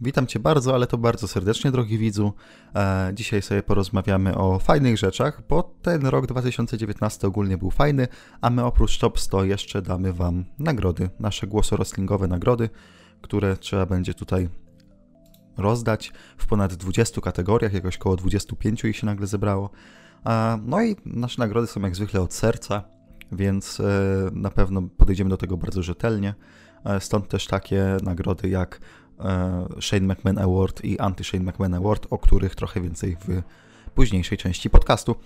Witam Cię bardzo, ale to bardzo serdecznie, drogi widzu. E, dzisiaj sobie porozmawiamy o fajnych rzeczach, bo ten rok 2019 ogólnie był fajny, a my oprócz Top 100 jeszcze damy Wam nagrody, nasze głosorostlingowe nagrody, które trzeba będzie tutaj rozdać w ponad 20 kategoriach, jakoś około 25 ich się nagle zebrało. E, no i nasze nagrody są jak zwykle od serca, więc e, na pewno podejdziemy do tego bardzo rzetelnie. Stąd też takie nagrody jak Shane McMahon Award i Anty-Shane McMahon Award, o których trochę więcej w późniejszej części podcastu.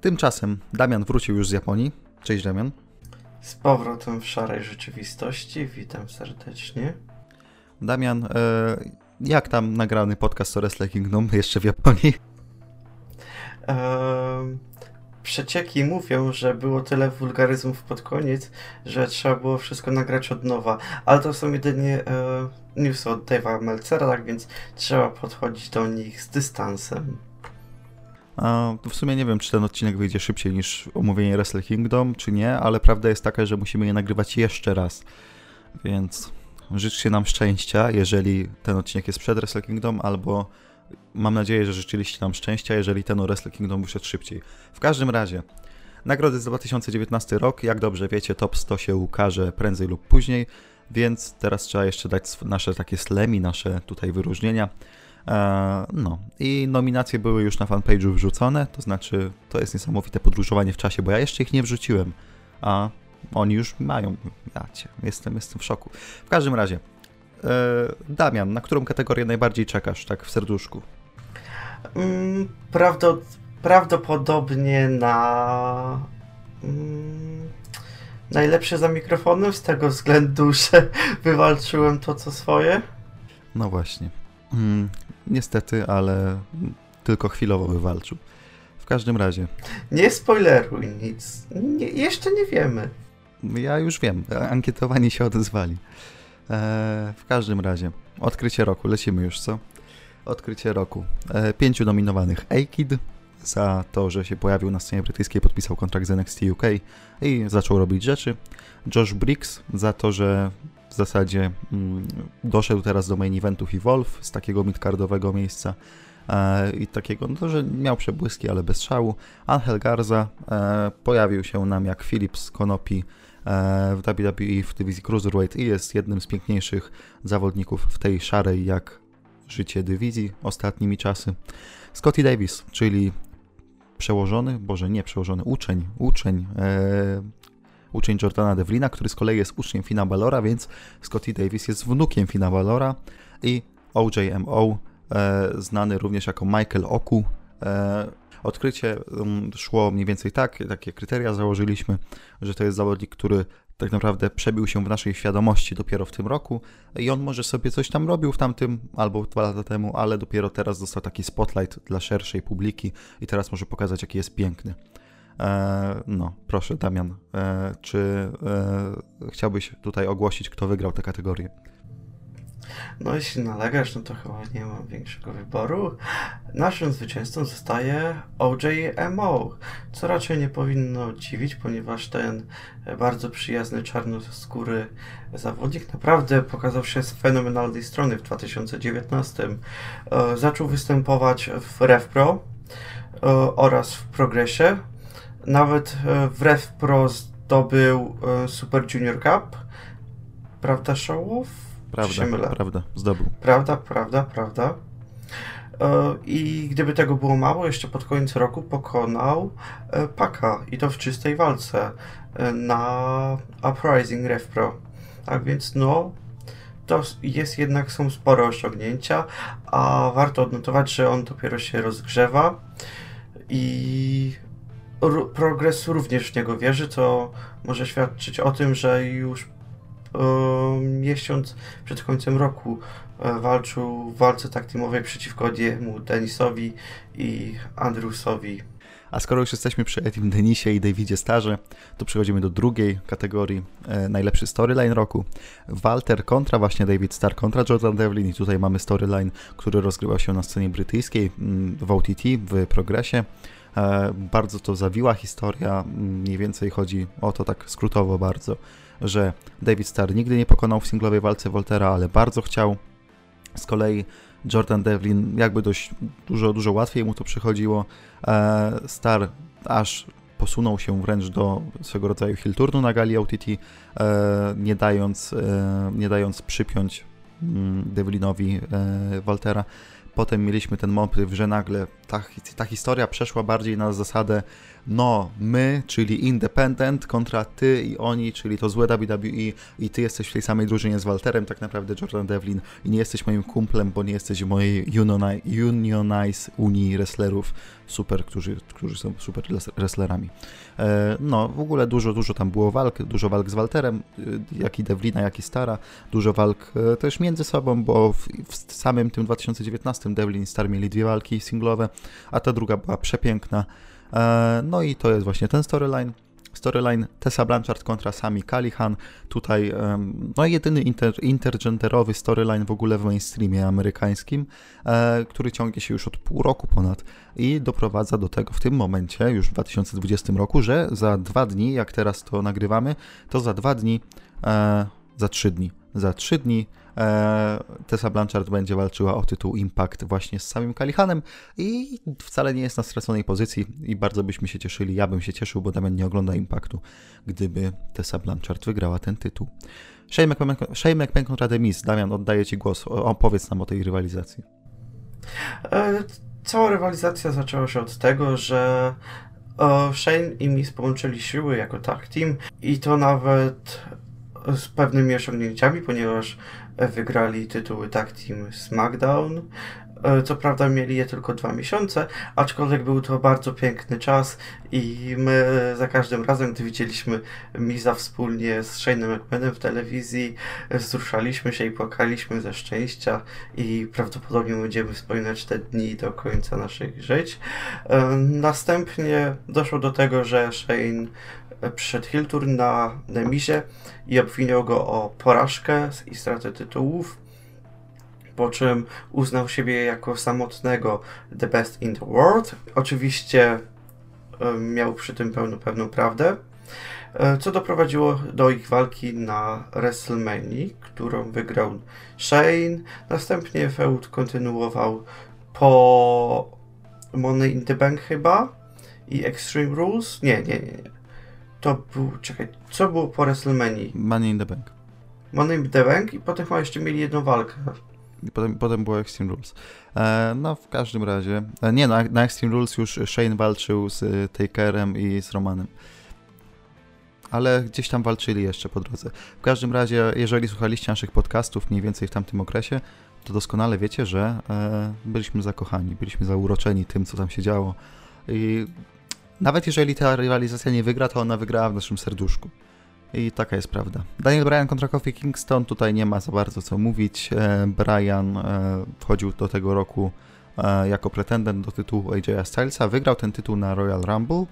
Tymczasem Damian wrócił już z Japonii. Cześć Damian. Z powrotem w szarej rzeczywistości. Witam serdecznie. Damian, e, jak tam nagrany podcast o Wrestle Kingdom jeszcze w Japonii? Eee, przecieki mówią, że było tyle wulgaryzmów pod koniec, że trzeba było wszystko nagrać od nowa. Ale to są jedynie e, newsy od Dave'a Meltzera, tak więc trzeba podchodzić do nich z dystansem. A w sumie nie wiem, czy ten odcinek wyjdzie szybciej niż omówienie Wrestle Kingdom, czy nie, ale prawda jest taka, że musimy je nagrywać jeszcze raz. Więc życzcie nam szczęścia, jeżeli ten odcinek jest przed Wrestle Kingdom, albo mam nadzieję, że życzyliście nam szczęścia, jeżeli ten Wrestle Kingdom wyszedł szybciej. W każdym razie, nagrody za 2019 rok, jak dobrze wiecie, top 100 się ukaże prędzej lub później, więc teraz trzeba jeszcze dać nasze takie slemi, nasze tutaj wyróżnienia. Eee, no i nominacje były już na fanpage'u wrzucone, to znaczy to jest niesamowite podróżowanie w czasie, bo ja jeszcze ich nie wrzuciłem, a oni już mają. Ja cię, jestem, jestem w szoku. W każdym razie, Damian, na którą kategorię najbardziej czekasz, tak w serduszku? Mm, prawdo, prawdopodobnie na. Mm, najlepsze za mikrofonem, z tego względu, że wywalczyłem to co swoje. No właśnie. Mm, niestety, ale tylko chwilowo wywalczył. W każdym razie. Nie spoileruj nic. Nie, jeszcze nie wiemy. Ja już wiem. Ankietowani się odezwali. Eee, w każdym razie. Odkrycie roku. Lecimy już, co? Odkrycie roku. Eee, pięciu nominowanych. A-Kid za to, że się pojawił na scenie brytyjskiej, podpisał kontrakt z NXT UK i zaczął robić rzeczy. Josh Briggs za to, że w zasadzie mm, doszedł teraz do main eventów i Wolf z takiego midcardowego miejsca e, i takiego, no, że miał przebłyski, ale bez szału. Angel Garza e, pojawił się nam jak Philips Konopi w WWE w dywizji Cruiserweight i jest jednym z piękniejszych zawodników w tej szarej jak życie dywizji ostatnimi czasy. Scotty Davis, czyli przełożony, boże nie przełożony, uczeń, uczeń, e, uczeń Jordana Devlina, który z kolei jest uczniem Fina Balora, więc Scotty Davis jest wnukiem Fina Balora i OJMO, e, znany również jako Michael Oku. E, odkrycie um, szło mniej więcej tak, takie kryteria założyliśmy, że to jest zawodnik, który tak naprawdę przebił się w naszej świadomości dopiero w tym roku i on może sobie coś tam robił w tamtym albo dwa lata temu, ale dopiero teraz dostał taki spotlight dla szerszej publiki i teraz może pokazać, jaki jest piękny. E, no, proszę, Damian, e, czy e, chciałbyś tutaj ogłosić, kto wygrał tę kategorię? No, jeśli nalegasz, no to chyba nie mam większego wyboru. Naszym zwycięzcą zostaje OJMO, co raczej nie powinno dziwić, ponieważ ten bardzo przyjazny czarnoskóry zawodnik naprawdę pokazał się z fenomenalnej strony w 2019. Zaczął występować w RevPro oraz w Progressie nawet e, w Rev Pro zdobył e, Super Junior Cup. Prawda, Showoff? Prawda, prawda, zdobył. Prawda, prawda, prawda. E, I gdyby tego było mało, jeszcze pod koniec roku pokonał Paka i to w czystej walce na Uprising Rev Pro. Tak więc no, to jest jednak, są spore osiągnięcia, a warto odnotować, że on dopiero się rozgrzewa i progres również w niego wierzy, co może świadczyć o tym, że już miesiąc przed końcem roku e, walczył w walce taktymowej przeciwko Diemu Denisowi i Andrewsowi. A skoro już jesteśmy przy Edim Denisie i Davidzie Starze, to przechodzimy do drugiej kategorii, e, najlepszy storyline roku. Walter kontra właśnie David Starr kontra Jordan Devlin i tutaj mamy storyline, który rozgrywał się na scenie brytyjskiej mm, w OTT, w progresie. E, bardzo to zawiła historia. Mniej więcej chodzi o to tak skrótowo bardzo, że David Starr nigdy nie pokonał w singlowej walce Voltera, ale bardzo chciał. Z kolei Jordan Devlin jakby dość dużo, dużo łatwiej mu to przychodziło. E, Star aż posunął się wręcz do swego rodzaju hill turnu na gali OTT, e, nie dając, e, nie dając przypiąć mm, Devlinowi Waltera. Potem mieliśmy ten motyw, że nagle ta, ta historia przeszła bardziej na zasadę no, my, czyli Independent kontra ty i oni, czyli to złe WWE i ty jesteś w tej samej drużynie z Walterem, tak naprawdę Jordan Devlin i nie jesteś moim kumplem, bo nie jesteś w mojej Unionize Unii wrestlerów super, którzy, którzy są super wrestlerami. E, no, w ogóle dużo, dużo tam było walk, dużo walk z Walterem, y, jak i Devlina, jak i Stara, dużo walk e, też między sobą, bo w, w samym tym 2019 Devlin i Star mieli dwie walki singlowe, a ta druga była przepiękna. E, no i to jest właśnie ten storyline. Storyline Tessa Blanchard kontra Sami Callihan. Tutaj no jedyny inter, intergenderowy storyline w ogóle w mainstreamie amerykańskim, e, który ciągnie się już od pół roku ponad i doprowadza do tego w tym momencie, już w 2020 roku, że za dwa dni, jak teraz to nagrywamy, to za dwa dni, e, za trzy dni, za trzy dni Tessa Blanchard będzie walczyła o tytuł Impact właśnie z samym Kalihanem i wcale nie jest na straconej pozycji i bardzo byśmy się cieszyli, ja bym się cieszył, bo Damian nie ogląda Impactu, gdyby Tessa Blanchard wygrała ten tytuł. Shane McMahon kontra Demis. Damian, oddaję Ci głos. Opowiedz nam o tej rywalizacji. E, cała rywalizacja zaczęła się od tego, że Shane i Miz połączyli siły jako tag team i to nawet z pewnymi osiągnięciami, ponieważ wygrali tytuły Tag Team SmackDown. E, co prawda mieli je tylko dwa miesiące, aczkolwiek był to bardzo piękny czas i my za każdym razem, gdy widzieliśmy Miza wspólnie z Shane'em McMahonem w telewizji, wzruszaliśmy się i płakaliśmy ze szczęścia i prawdopodobnie będziemy wspominać te dni do końca naszych żyć. E, następnie doszło do tego, że Shane przyszedł Hilturn na Nemizie i obwiniał go o porażkę i stratę tytułów, po czym uznał siebie jako samotnego The Best in the World. Oczywiście miał przy tym pełną, pewną prawdę, e, co doprowadziło do ich walki na WrestleMania, którą wygrał Shane. Następnie feud kontynuował po Money in the Bank chyba i Extreme Rules. Nie, nie, nie. nie to był, czekaj, co było po WrestleMania? Money in the Bank. Money in the Bank i potem chyba jeszcze mieli jedną walkę. I potem, potem było Extreme Rules. E, no, w każdym razie. E, nie, na, na Extreme Rules już Shane walczył z e, Takerem i z Romanem. Ale gdzieś tam walczyli jeszcze po drodze. W każdym razie, jeżeli słuchaliście naszych podcastów mniej więcej w tamtym okresie, to doskonale wiecie, że e, byliśmy zakochani, byliśmy zauroczeni tym, co tam się działo. I nawet jeżeli ta rywalizacja nie wygra, to ona wygrała w naszym serduszku. I taka jest prawda. Daniel Bryan kontra Kofi Kingston, tutaj nie ma za bardzo co mówić. E, Bryan e, wchodził do tego roku e, jako pretendent do tytułu AJ Stylesa, wygrał ten tytuł na Royal Rumble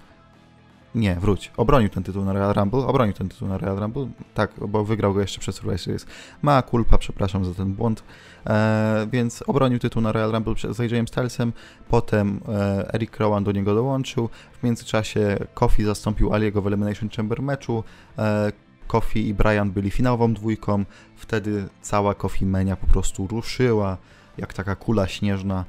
nie, wróć. Obronił ten tytuł na Royal Rumble. Obronił ten tytuł na Royal Rumble. Tak, bo wygrał go jeszcze przez Survivor Series. Ma kulpa, przepraszam za ten błąd. E, więc obronił tytuł na Royal Rumble z AJ'em Stylesem. Potem e, Eric Rowan do niego dołączył. W międzyczasie Kofi zastąpił Aliego w Elimination Chamber meczu. E, Kofi i Brian byli finałową dwójką. Wtedy cała Kofi Mania po prostu ruszyła jak taka kula śnieżna,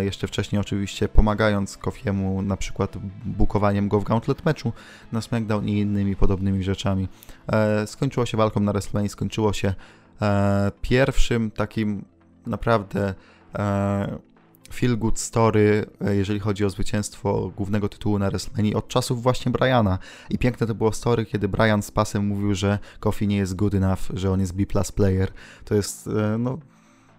jeszcze wcześniej oczywiście pomagając Kofiemu na przykład bukowaniem go w Gauntlet meczu na SmackDown i innymi podobnymi rzeczami. E, skończyło się walką na WrestleMania, skończyło się e, pierwszym takim naprawdę feel good story, jeżeli chodzi o zwycięstwo głównego tytułu na WrestleMania od czasów właśnie Briana. I piękne to było story, kiedy Brian z pasem mówił, że Kofi nie jest good enough, że on jest B plus player. To jest, no,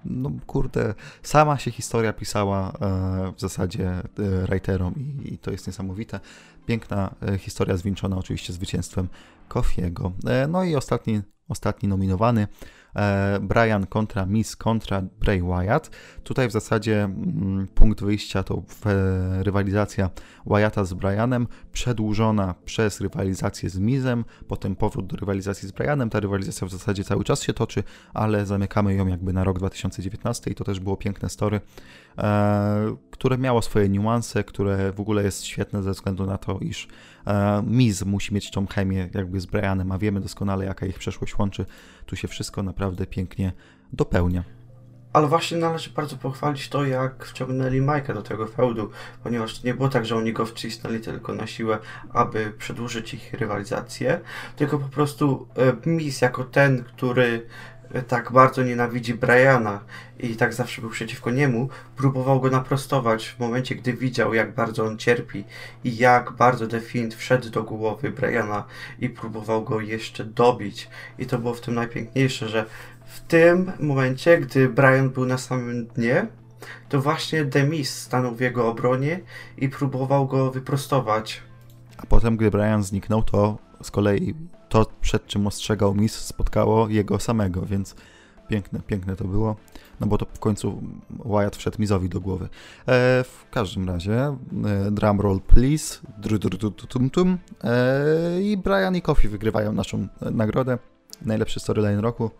no kurde, sama się historia pisała e, w zasadzie e, writerom i, to jest niesamowite. Piękna e, historia zwieńczona oczywiście zwycięstwem Kofiego. No i ostatni, ostatni nominowany Brian kontra Miss kontra Bray Wyatt. Tutaj w zasadzie mm, punkt wyjścia to rywalizacja Wyatta z Brianem, przedłużona przez rywalizację z Mizem, potem powrót do rywalizacji z Brianem. Ta rywalizacja w zasadzie cały czas się toczy, ale zamykamy ją jakby na rok 2019 i to też było piękne story, e, które miało swoje niuanse, które w ogóle jest świetne ze względu na to, iż e, Miz musi mieć tą chemię jakby z Brianem, a wiemy doskonale jaka ich przeszłość łączy. Tu się wszystko naprawdę pięknie dopełnia. ale właśnie należy bardzo pochwalić to, jak wciągnęli Majka do tego feudu, ponieważ nie było tak, że oni go wcisnęli tylko na siłę, aby przedłużyć ich rywalizację, tylko po prostu e, Miz jako ten, który e, tak bardzo nienawidzi Briana i tak zawsze był przeciwko niemu, próbował go naprostować w momencie, gdy widział, jak bardzo on cierpi i jak bardzo The Fiend wszedł do głowy Briana i próbował go jeszcze dobić. I to było w tym najpiękniejsze, że w tym momencie, gdy Brian był na samym dnie, to właśnie Demis stanął w jego obronie i próbował go wyprostować. A potem, gdy Brian zniknął, to z kolei to, przed czym ostrzegał Miss, spotkało jego samego, więc piękne, piękne to było. No bo to w końcu Wyatt wszedł Mizowi do głowy. E, w każdym razie, e, drum roll please, dru, dru, tum, tum. E, i Brian i Kofi wygrywają naszą e, nagrodę. Najlepszy storyline roku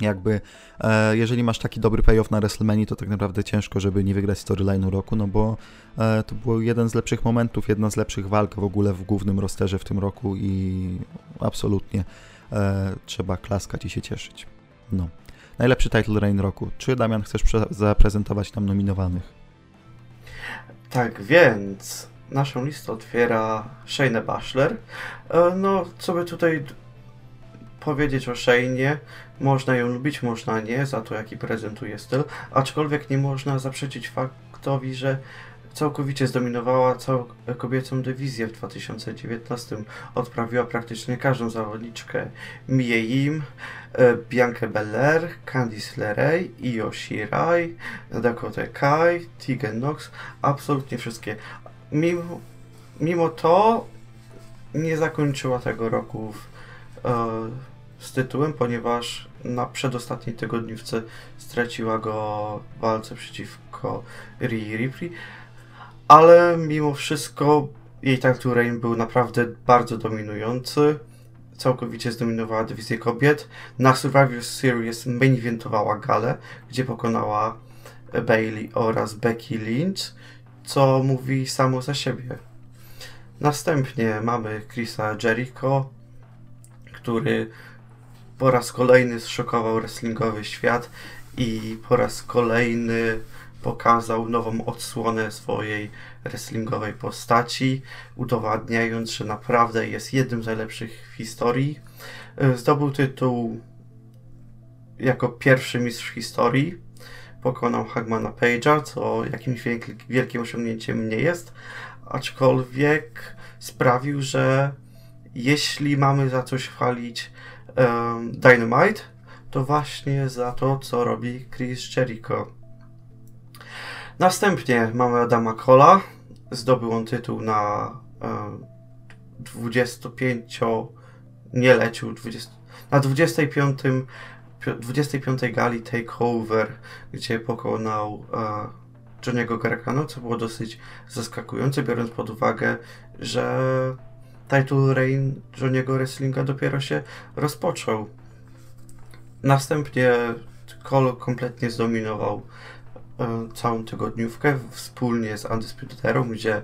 jakby e, jeżeli masz taki dobry payoff na WrestleMania, to tak naprawdę ciężko, żeby nie wygrać storyline'u roku, no bo e, to był jeden z lepszych momentów, jedna z lepszych walk w ogóle w głównym rosterze w tym roku i absolutnie e, trzeba klaskać i się cieszyć. No. Najlepszy title reign roku. Czy Damian chcesz zaprezentować nam nominowanych? Tak więc naszą listę otwiera Shayna Baszler. E, no, co by tutaj powiedzieć o Shaynie? Można ją lubić, można nie, za to jaki prezentuje styl, aczkolwiek nie można zaprzeczyć faktowi, że całkowicie zdominowała całą kobiecą dywizję w 2019. Odprawiła praktycznie każdą zawodniczkę. Mie Im, e, Bianca Belair, Candice LeRae, Io Shirai, Dakota Kai, Tegan Knox, absolutnie wszystkie. Mimo, mimo to nie zakończyła tego roku w, e, z tytułem, ponieważ na przedostatniej tygodniówce straciła go w walce przeciwko Rhea Ripley, ale mimo wszystko jej title reign był naprawdę bardzo dominujący. Całkowicie zdominowała dywizję kobiet. Na Survivor Series main eventowała galę, gdzie pokonała Bailey oraz Becky Lynch, co mówi samo za siebie. Następnie mamy Chrisa Jericho, który po raz kolejny zszokował wrestlingowy świat i po raz kolejny pokazał nową odsłonę swojej wrestlingowej postaci, udowadniając, że naprawdę jest jednym z najlepszych w historii. E, zdobył tytuł jako pierwszy mistrz historii. Pokonał Hagmana Page'a, co jakimś wielkim osiągnięciem nie jest, aczkolwiek sprawił, że jeśli mamy za coś chwalić um, Dynamite, to właśnie za to, co robi Chris Jericho. Następnie mamy Adama Cola. Zdobył on tytuł na um, 25 nie lecił 20, na 25 25 gali Takeover, gdzie pokonał e, Johnny'ego Gargano, co było dosyć zaskakujące, biorąc pod uwagę, że title reign Johnny'ego Wrestlinga dopiero się rozpoczął. Następnie Cole kompletnie zdominował e, całą tygodniówkę wspólnie z Undisputed Era, gdzie e,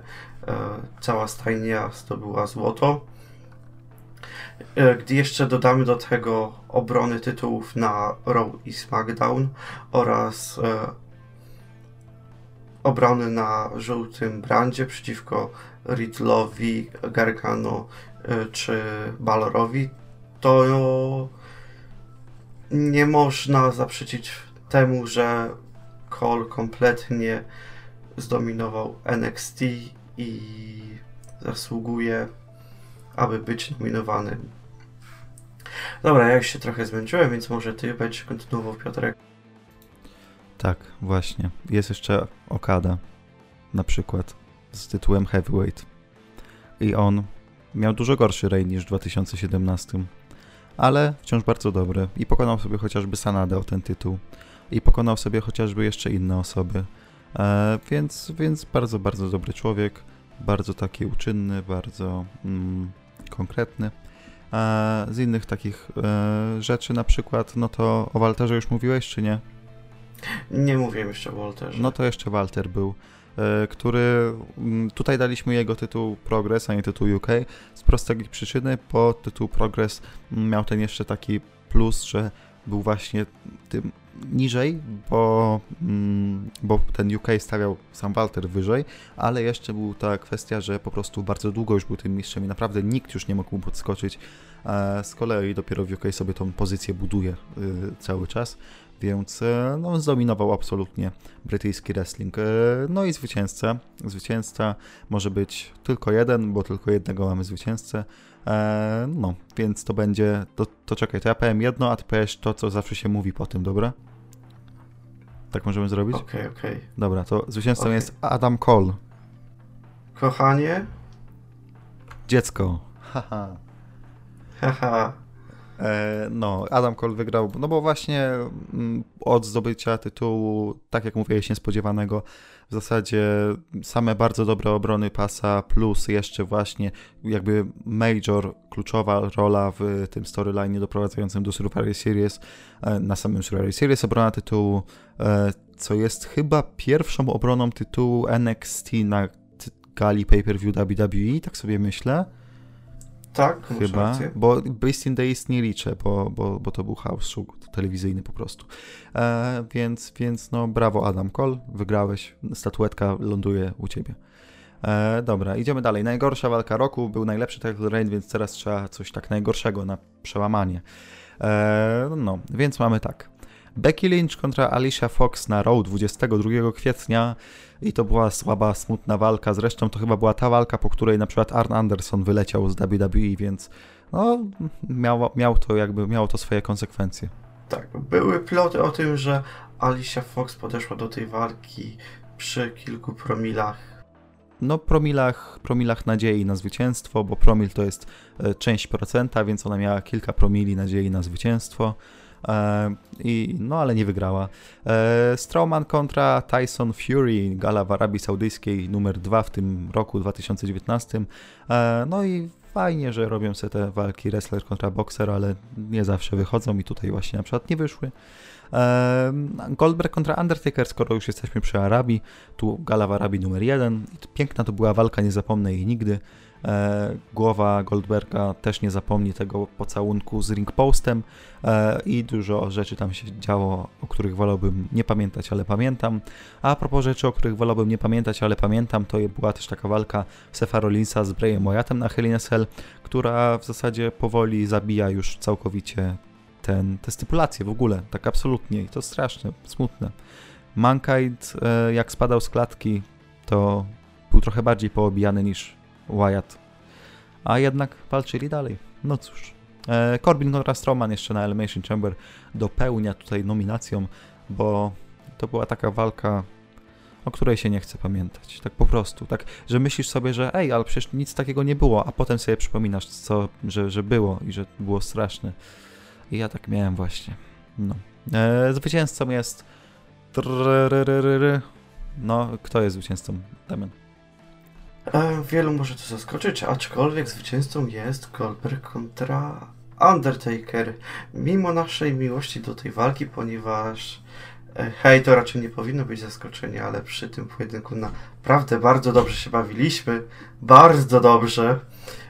cała stajnia zdobyła złoto. E, gdy jeszcze dodamy do tego obrony tytułów na Raw i SmackDown oraz e, obrony na żółtym brandzie przeciwko Riddlowi, Gargano e, czy Balorowi, to nie można zaprzeczyć temu, że Cole kompletnie zdominował NXT i zasługuje, aby być nominowanym. Dobra, ja już się trochę zmęczyłem, więc może ty będziesz kontynuował, Piotrek. Tak, właśnie. Jest jeszcze Okada, na przykład z tytułem Heavyweight. I on miał dużo gorszy reign niż w 2017, ale wciąż bardzo dobry. I pokonał sobie chociażby Sanadę o ten tytuł. I pokonał sobie chociażby jeszcze inne osoby. E, więc, więc bardzo, bardzo dobry człowiek. Bardzo taki uczynny, bardzo mm, konkretny. E, z innych takich e, rzeczy na przykład, no to o Walterze już mówiłeś, czy nie? Nie mówiłem jeszcze o Walterze. No to jeszcze Walter był. E, który mm, tutaj daliśmy jego tytuł Progress, a nie tytuł UK, z prostej przyczyny, bo tytuł Progress miał ten jeszcze taki plus, że był właśnie tym niżej, bo, mm, bo ten UK stawiał sam Walter wyżej, ale jeszcze była ta kwestia, że po prostu bardzo długo już był tym mistrzem i naprawdę nikt już nie mógł mu podskoczyć. Z kolei dopiero w UK sobie tą pozycję buduje y, cały czas, więc no, zdominował absolutnie brytyjski wrestling. E, no i zwycięzca. Zwycięzca może być tylko jeden, bo tylko jednego mamy zwycięzcę. E, no, więc to będzie. To, to czekaj, to ja powiem jedno, a ty powiesz to, co zawsze się mówi po tym, dobra? Tak możemy zrobić? Okej, okay, okej. Okay. Dobra, to zwycięzcą okay. jest Adam Cole. Kochanie? Dziecko. Haha. Haha. E, no, Adam Cole wygrał, no bo właśnie mm, od zdobycia tytułu, tak jak mówiłeś, niespodziewanego, w zasadzie same bardzo dobre obrony pasa, plus jeszcze właśnie jakby major, kluczowa rola w tym storyline doprowadzającym do Survivor Series, e, na samym Survivor Series obrona tytułu, e, co jest chyba pierwszą obroną tytułu NXT na gali pay-per-view WWE, tak sobie myślę. Tak, chyba, bo Beast in Days nie liczę, bo, bo, bo to był house show telewizyjny po prostu. E, więc, więc no brawo Adam Cole, wygrałeś, statuetka ląduje u ciebie. E, dobra, idziemy dalej. Najgorsza walka roku, był najlepszy title reign, więc teraz trzeba coś tak najgorszego na przełamanie. E, no, więc mamy tak. Becky Lynch kontra Alicia Fox na Raw 22 kwietnia i to była słaba, smutna walka. Zresztą to chyba była ta walka, po której na przykład Arn Anderson wyleciał z WWE, więc no, miało, miał to jakby, miało to swoje konsekwencje. Tak, były ploty o tym, że Alicia Fox podeszła do tej walki przy kilku promilach. No, promilach, promilach nadziei na zwycięstwo, bo promil to jest e, część procenta, więc ona miała kilka promili nadziei na zwycięstwo. E, I, no ale nie wygrała. E, Strowman kontra Tyson Fury, gala w Arabii Saudyjskiej numer 2 w tym roku 2019. E, no i fajnie, że robią sobie te walki wrestler kontra boxer, ale nie zawsze wychodzą i tutaj właśnie na przykład nie wyszły. Goldberg kontra Undertaker, skoro już jesteśmy przy Arabii, tu gala w Arabii numer 1. Piękna to była walka, nie zapomnę jej nigdy. E, głowa Goldberga też nie zapomni tego pocałunku z ring postem e, i dużo rzeczy tam się działo, o których wolałbym nie pamiętać, ale pamiętam. A propos rzeczy, o których wolałbym nie pamiętać, ale pamiętam, to była też taka walka Sefa Rollinsa z Brayem Wyattem na Hell in Cell, która w zasadzie powoli zabija już całkowicie ten, te stypulacje w ogóle, tak absolutnie i to straszne, smutne. Mankind e, jak spadał z klatki, to był trochę bardziej poobijany niż Wyatt. A jednak walczyli dalej. No cóż. E, Corbin kontra Strowman jeszcze na Elimination Chamber dopełnia tutaj nominacją, bo to była taka walka, o której się nie chce pamiętać. Tak po prostu. Tak, że myślisz sobie, że ej, ale przecież nic takiego nie było, a potem sobie przypominasz, co, że, że było i że było straszne. I ja tak miałem właśnie. No. E, zwycięzcą jest... No, kto jest zwycięzcą? Damian. Wielu może to zaskoczyć, aczkolwiek zwycięzcą jest Goldberg kontra Undertaker. Mimo naszej miłości do tej walki, ponieważ e, hej, to raczej nie powinno być zaskoczenie, ale przy tym pojedynku naprawdę bardzo dobrze się bawiliśmy. Bardzo dobrze.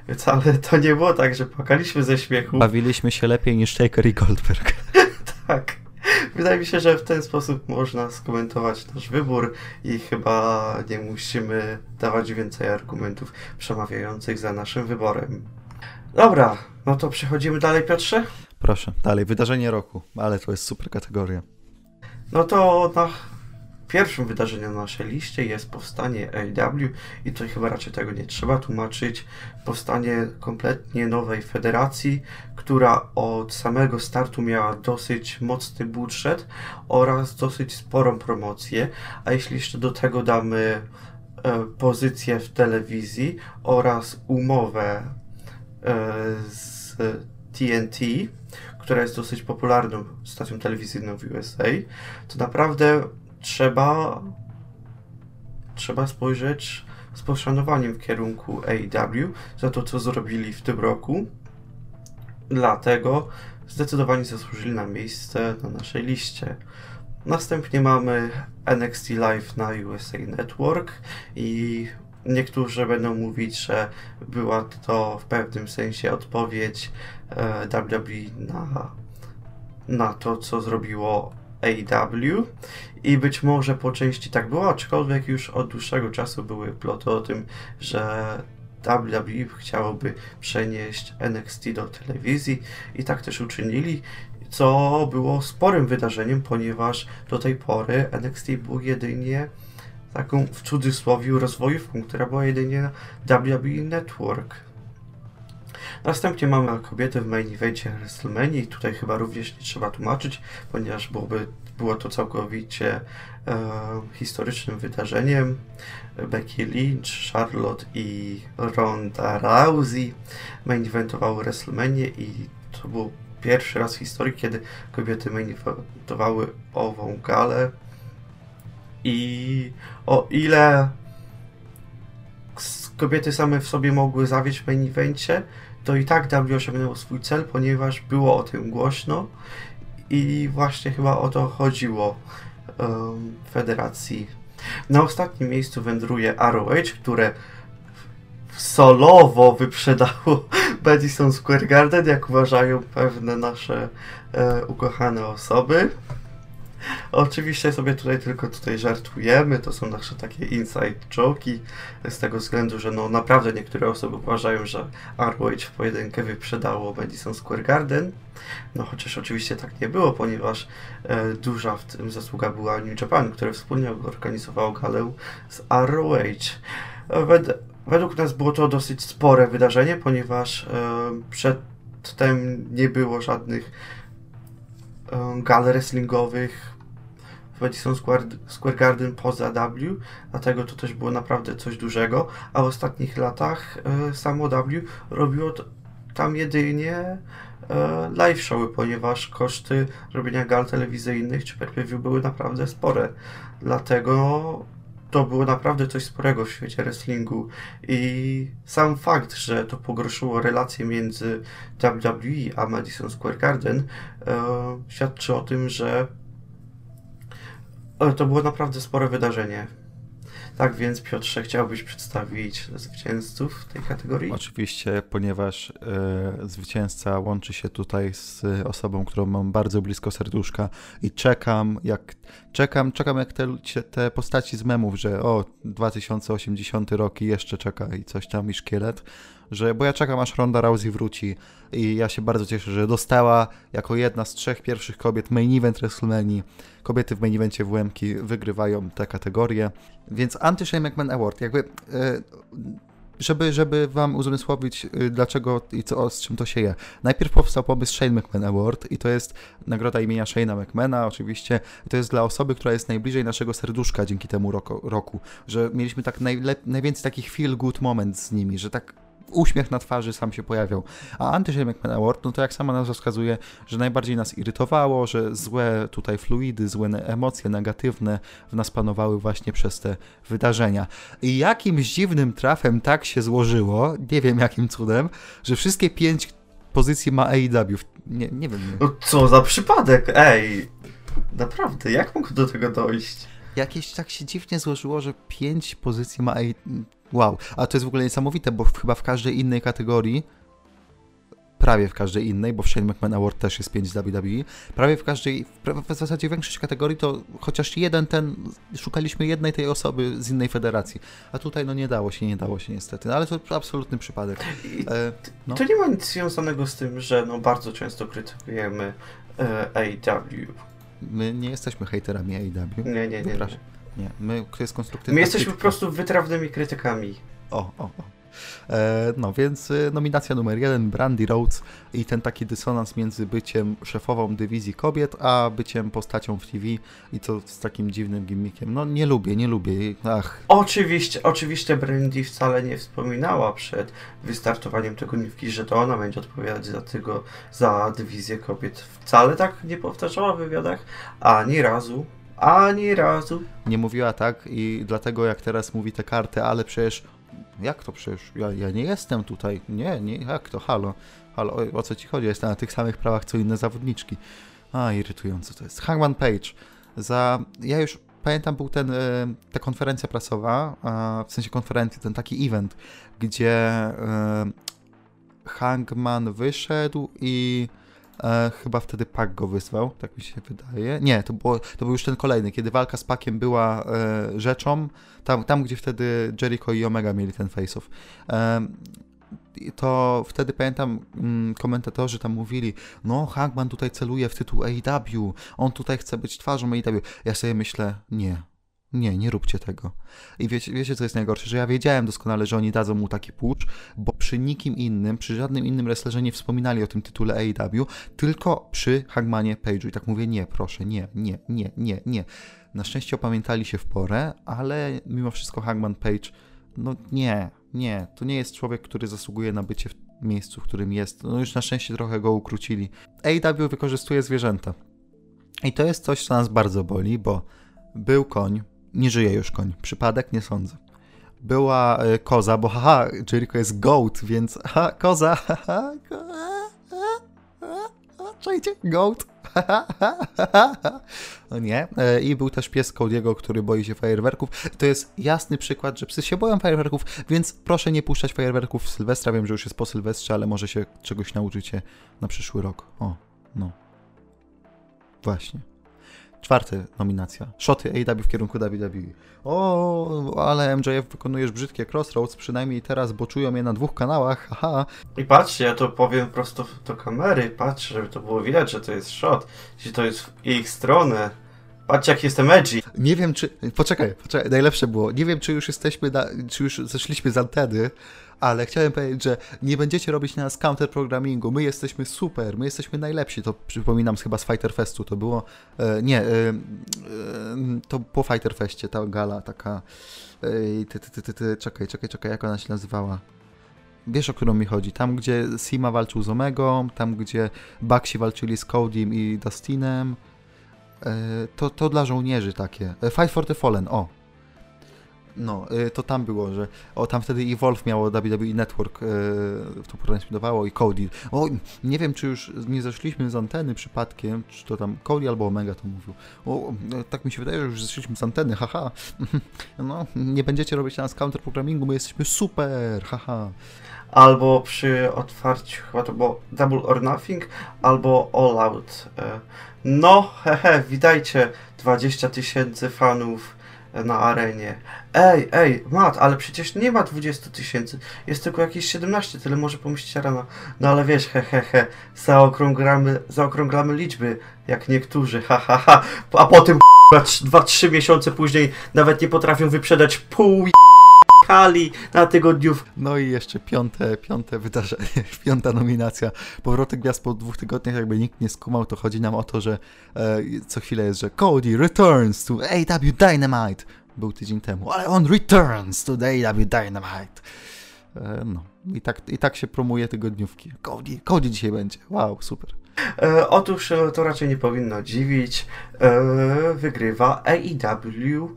Więc ale to nie było tak, że płakaliśmy ze śmiechu. Bawiliśmy się lepiej niż Taker i Goldberg. tak. Wydaje mi się, że w ten sposób można skomentować nasz wybór i chyba nie musimy dawać więcej argumentów przemawiających za naszym wyborem. Dobra, no to przechodzimy dalej, Piotrze? Proszę, dalej. Wydarzenie roku, ale to jest super kategoria. No to na Pierwszym wydarzeniem na naszej liście jest powstanie AEW i tutaj chyba raczej tego nie trzeba tłumaczyć. Powstanie kompletnie nowej federacji, która od samego startu miała dosyć mocny budżet oraz dosyć sporą promocję, a jeśli jeszcze do tego damy e, pozycję w telewizji oraz umowę e, z TNT, która jest dosyć popularną stacją telewizyjną w USA, to naprawdę trzeba, trzeba spojrzeć z poszanowaniem w kierunku AEW za to, co zrobili w tym roku. Dlatego zdecydowanie zasłużyli na miejsce na naszej liście. Następnie mamy NXT Live na USA Network i niektórzy będą mówić, że była to w pewnym sensie odpowiedź WWE na, na to, co zrobiło AW i być może po części tak było, aczkolwiek już od dłuższego czasu były ploty o tym, że WWE chciałoby przenieść NXT do telewizji i tak też uczynili, co było sporym wydarzeniem, ponieważ do tej pory NXT był jedynie taką w cudzysłowie rozwojówką, która była jedynie na WWE Network. Następnie mamy kobiety w main evencie WrestleMania tutaj chyba również nie trzeba tłumaczyć, ponieważ byłoby, było to całkowicie e, historycznym wydarzeniem. Becky Lynch, Charlotte i Ronda Rousey main eventowały WrestleMania i to był pierwszy raz w historii, kiedy kobiety main eventowały ową galę. I o ile kobiety same w sobie mogły zawieść w main evencie, to i tak W osiągnęło swój cel, ponieważ było o tym głośno i właśnie chyba o to chodziło um, federacji. Na ostatnim miejscu wędruje ROH, które solowo wyprzedało Madison Square Garden, jak uważają pewne nasze e, ukochane osoby. Oczywiście sobie tutaj tylko tutaj żartujemy, to są nasze takie inside joki, z tego względu, że no naprawdę niektóre osoby uważają, że ROH w pojedynkę wyprzedało Madison Square Garden, no chociaż oczywiście tak nie było, ponieważ e, duża w tym zasługa była New Japan, które wspólnie organizowało galę z ROH. E, wed według nas było to dosyć spore wydarzenie, ponieważ e, przedtem nie było żadnych e, gal wrestlingowych Madison Square, Square Garden poza W, dlatego to też było naprawdę coś dużego, a w ostatnich latach e, samo W robiło tam jedynie e, live showy, ponieważ koszty robienia gal telewizyjnych czy pay były naprawdę spore. Dlatego to było naprawdę coś sporego w świecie wrestlingu i sam fakt, że to pogorszyło relacje między WWE a Madison Square Garden e, świadczy o tym, że to było naprawdę spore wydarzenie. Tak więc, Piotrze, chciałbyś przedstawić zwycięzców tej kategorii? Oczywiście, ponieważ e, zwycięzca łączy się tutaj z osobą, którą mam bardzo blisko serduszka i czekam, jak czekam, czekam jak te, te postaci z memów, że o, 2080 rok i jeszcze czeka i coś tam i szkielet że, bo ja czekam aż Ronda Rousey wróci i ja się bardzo cieszę, że dostała jako jedna z trzech pierwszych kobiet main event WrestleMania. Kobiety w main evencie WM wygrywają tę kategorię, więc Anty-Shane McMahon Award, jakby... Yy, żeby, żeby wam uzmysłowić, y, dlaczego i co, z czym to się je. Najpierw powstał pomysł Shane McMahon Award i to jest nagroda imienia Shane'a McMahona oczywiście. To jest dla osoby, która jest najbliżej naszego serduszka dzięki temu roku, roku że mieliśmy tak najwięcej takich feel good moment z nimi, że tak uśmiech na twarzy sam się pojawiał. A Anty McMahon Award, no to jak sama nazwa wskazuje, że najbardziej nas irytowało, że złe tutaj fluidy, złe emocje negatywne w nas panowały właśnie przez te wydarzenia. I jakimś dziwnym trafem tak się złożyło, nie wiem jakim cudem, że wszystkie pięć pozycji ma AEW. Nie, nie wiem. No co za przypadek, ej! Naprawdę, jak mógł do tego dojść? Jakieś tak się dziwnie złożyło, że pięć pozycji ma Wow, a to jest w ogóle niesamowite, bo chyba w każdej innej kategorii, prawie w każdej innej, bo w Shane McMahon Award też jest 5 z WWE, prawie w każdej, w zasadzie większość kategorii to chociaż jeden ten, szukaliśmy jednej tej osoby z innej federacji, a tutaj no nie dało się, nie dało się niestety, no, ale to absolutny przypadek. E, no. To nie ma nic związanego z tym, że no bardzo często krytykujemy e, AEW. My nie jesteśmy hejterami AEW. Nie, nie, nie. nie. Nie, my, to jest konstruktywna My jesteśmy po prostu wytrawnymi krytykami. O, o, o. E, no więc y, nominacja numer jeden, Brandy Rhodes i ten taki dysonans między byciem szefową dywizji kobiet, a byciem postacią w TV i to z takim dziwnym gimmickiem. No nie lubię, nie lubię. Ach. Oczywiście, oczywiście Brandy wcale nie wspominała przed wystartowaniem tego niwki, że to ona będzie odpowiadać za tego, za dywizję kobiet. Wcale tak nie powtarzała w wywiadach ani razu. Ani razu. Nie mówiła tak i dlatego jak teraz mówi te karty, ale przecież jak to przecież? Ja, ja nie jestem tutaj. Nie, nie, jak to? Halo. Halo, o, o co ci chodzi? Jestem na tych samych prawach co inne zawodniczki. A, irytujące to jest. Hangman Page. Za... Ja już pamiętam, był ten, e, ta konferencja prasowa, w sensie konferencji, ten taki event, gdzie e, Hangman wyszedł i E, chyba wtedy Pac go wyzwał, tak mi się wydaje. Nie, to, było, to był już ten kolejny, kiedy walka z Paciem była e, rzeczą, tam, tam gdzie wtedy Jericho i Omega mieli ten face-off. E, to wtedy pamiętam mm, komentatorzy tam mówili, no Hangman tutaj celuje w tytuł AEW, on tutaj chce być twarzą AEW. Ja sobie myślę, nie, nie, nie róbcie tego. I wiecie, wiecie, co jest najgorsze? Że ja wiedziałem doskonale, że oni dadzą mu taki pucz, bo przy nikim innym, przy żadnym innym wrestlerze nie wspominali o tym tytule AEW, tylko przy Hangmanie Page'u. I tak mówię, nie, proszę, nie, nie, nie, nie, nie. Na szczęście opamiętali się w porę, ale mimo wszystko Hangman Page, no nie, nie, to nie jest człowiek, który zasługuje na bycie w miejscu, w którym jest. No już na szczęście trochę go ukrócili. AEW wykorzystuje zwierzęta. I to jest coś, co nas bardzo boli, bo był koń, nie żyje już koń. Przypadek? Nie sądzę. Była y, koza, bo haha, Jericho jest goat, więc ha, koza, haha, czajcie, goat. No nie. E, I był też pies Cody'ego, który boi się fajerwerków. To jest jasny przykład, że psy się boją fajerwerków, więc proszę nie puszczać fajerwerków w Sylwestra. Wiem, że już jest po Sylwestrze, ale może się czegoś nauczycie na przyszły rok. O, no. Właśnie. Czwarty nominacja. Shoty AW w kierunku WWE. O, ale MJF wykonujesz brzydkie crossroads, przynajmniej teraz, bo czują je na dwóch kanałach, haha. I patrzcie, ja to powiem prosto do kamery, patrzcie, żeby to było widać, że to jest shot, że to jest w ich stronę. Patrzcie, jak jestem edgy. Nie wiem, czy... Poczekaj, poczekaj, najlepsze było. Nie wiem, czy już jesteśmy, na... czy już zeszliśmy z anteny, ale chciałem powiedzieć, że nie będziecie robić na nas counter programmingu. My jesteśmy super, my jesteśmy najlepsi. To przypominam chyba z Fighter Festu. To było. E, nie, e, e, to po Fighter Festie ta gala taka. Ty, ty, ty, ty, czekaj, czekaj, czekaj, jak ona się nazywała? Wiesz, o którą mi chodzi? Tam, gdzie Sima walczył z Omegą, tam, gdzie Baxi walczyli z Codym i Dustinem. To, to dla żołnierzy takie. Fight for the Fallen, o, no, y, to tam było, że o, tam wtedy Evolve miało WWE Network, yy, to transmitowało i Cody. O, nie wiem, czy już nie zeszliśmy z anteny przypadkiem, czy to tam Cody albo Omega to mówił. O, tak mi się wydaje, że już zeszliśmy z anteny, haha. No, nie będziecie robić na nas counter programmingu, my jesteśmy super, haha. Albo przy otwarciu, chyba to było Double or Nothing, albo All Out. E, no, hehe, witajcie, 20 tysięcy fanów na arenie. Ej, ej, Mat, ale przecież nie ma 20 tysięcy, jest tylko jakieś 17, tyle może pomyśleć rano. No ale wiesz, he, he, he, zaokrąglamy, zaokrąglamy liczby, jak niektórzy, ha, ha, ha. A potem 2-3 miesiące później nawet nie potrafią wyprzedać pół Na tygodniów. No i jeszcze piąte, piąte wydarzenie, piąta nominacja. Powrotek gwiazd po dwóch tygodniach, jakby nikt nie skumał, to chodzi nam o to, że e, co chwilę jest, że Cody returns to AW Dynamite. Był tydzień temu, ale on returns to AW Dynamite. E, no, i tak, i tak się promuje tygodniówki. Cody, Cody dzisiaj będzie. Wow, super. E, otóż e, to raczej nie powinno dziwić. E, wygrywa AEW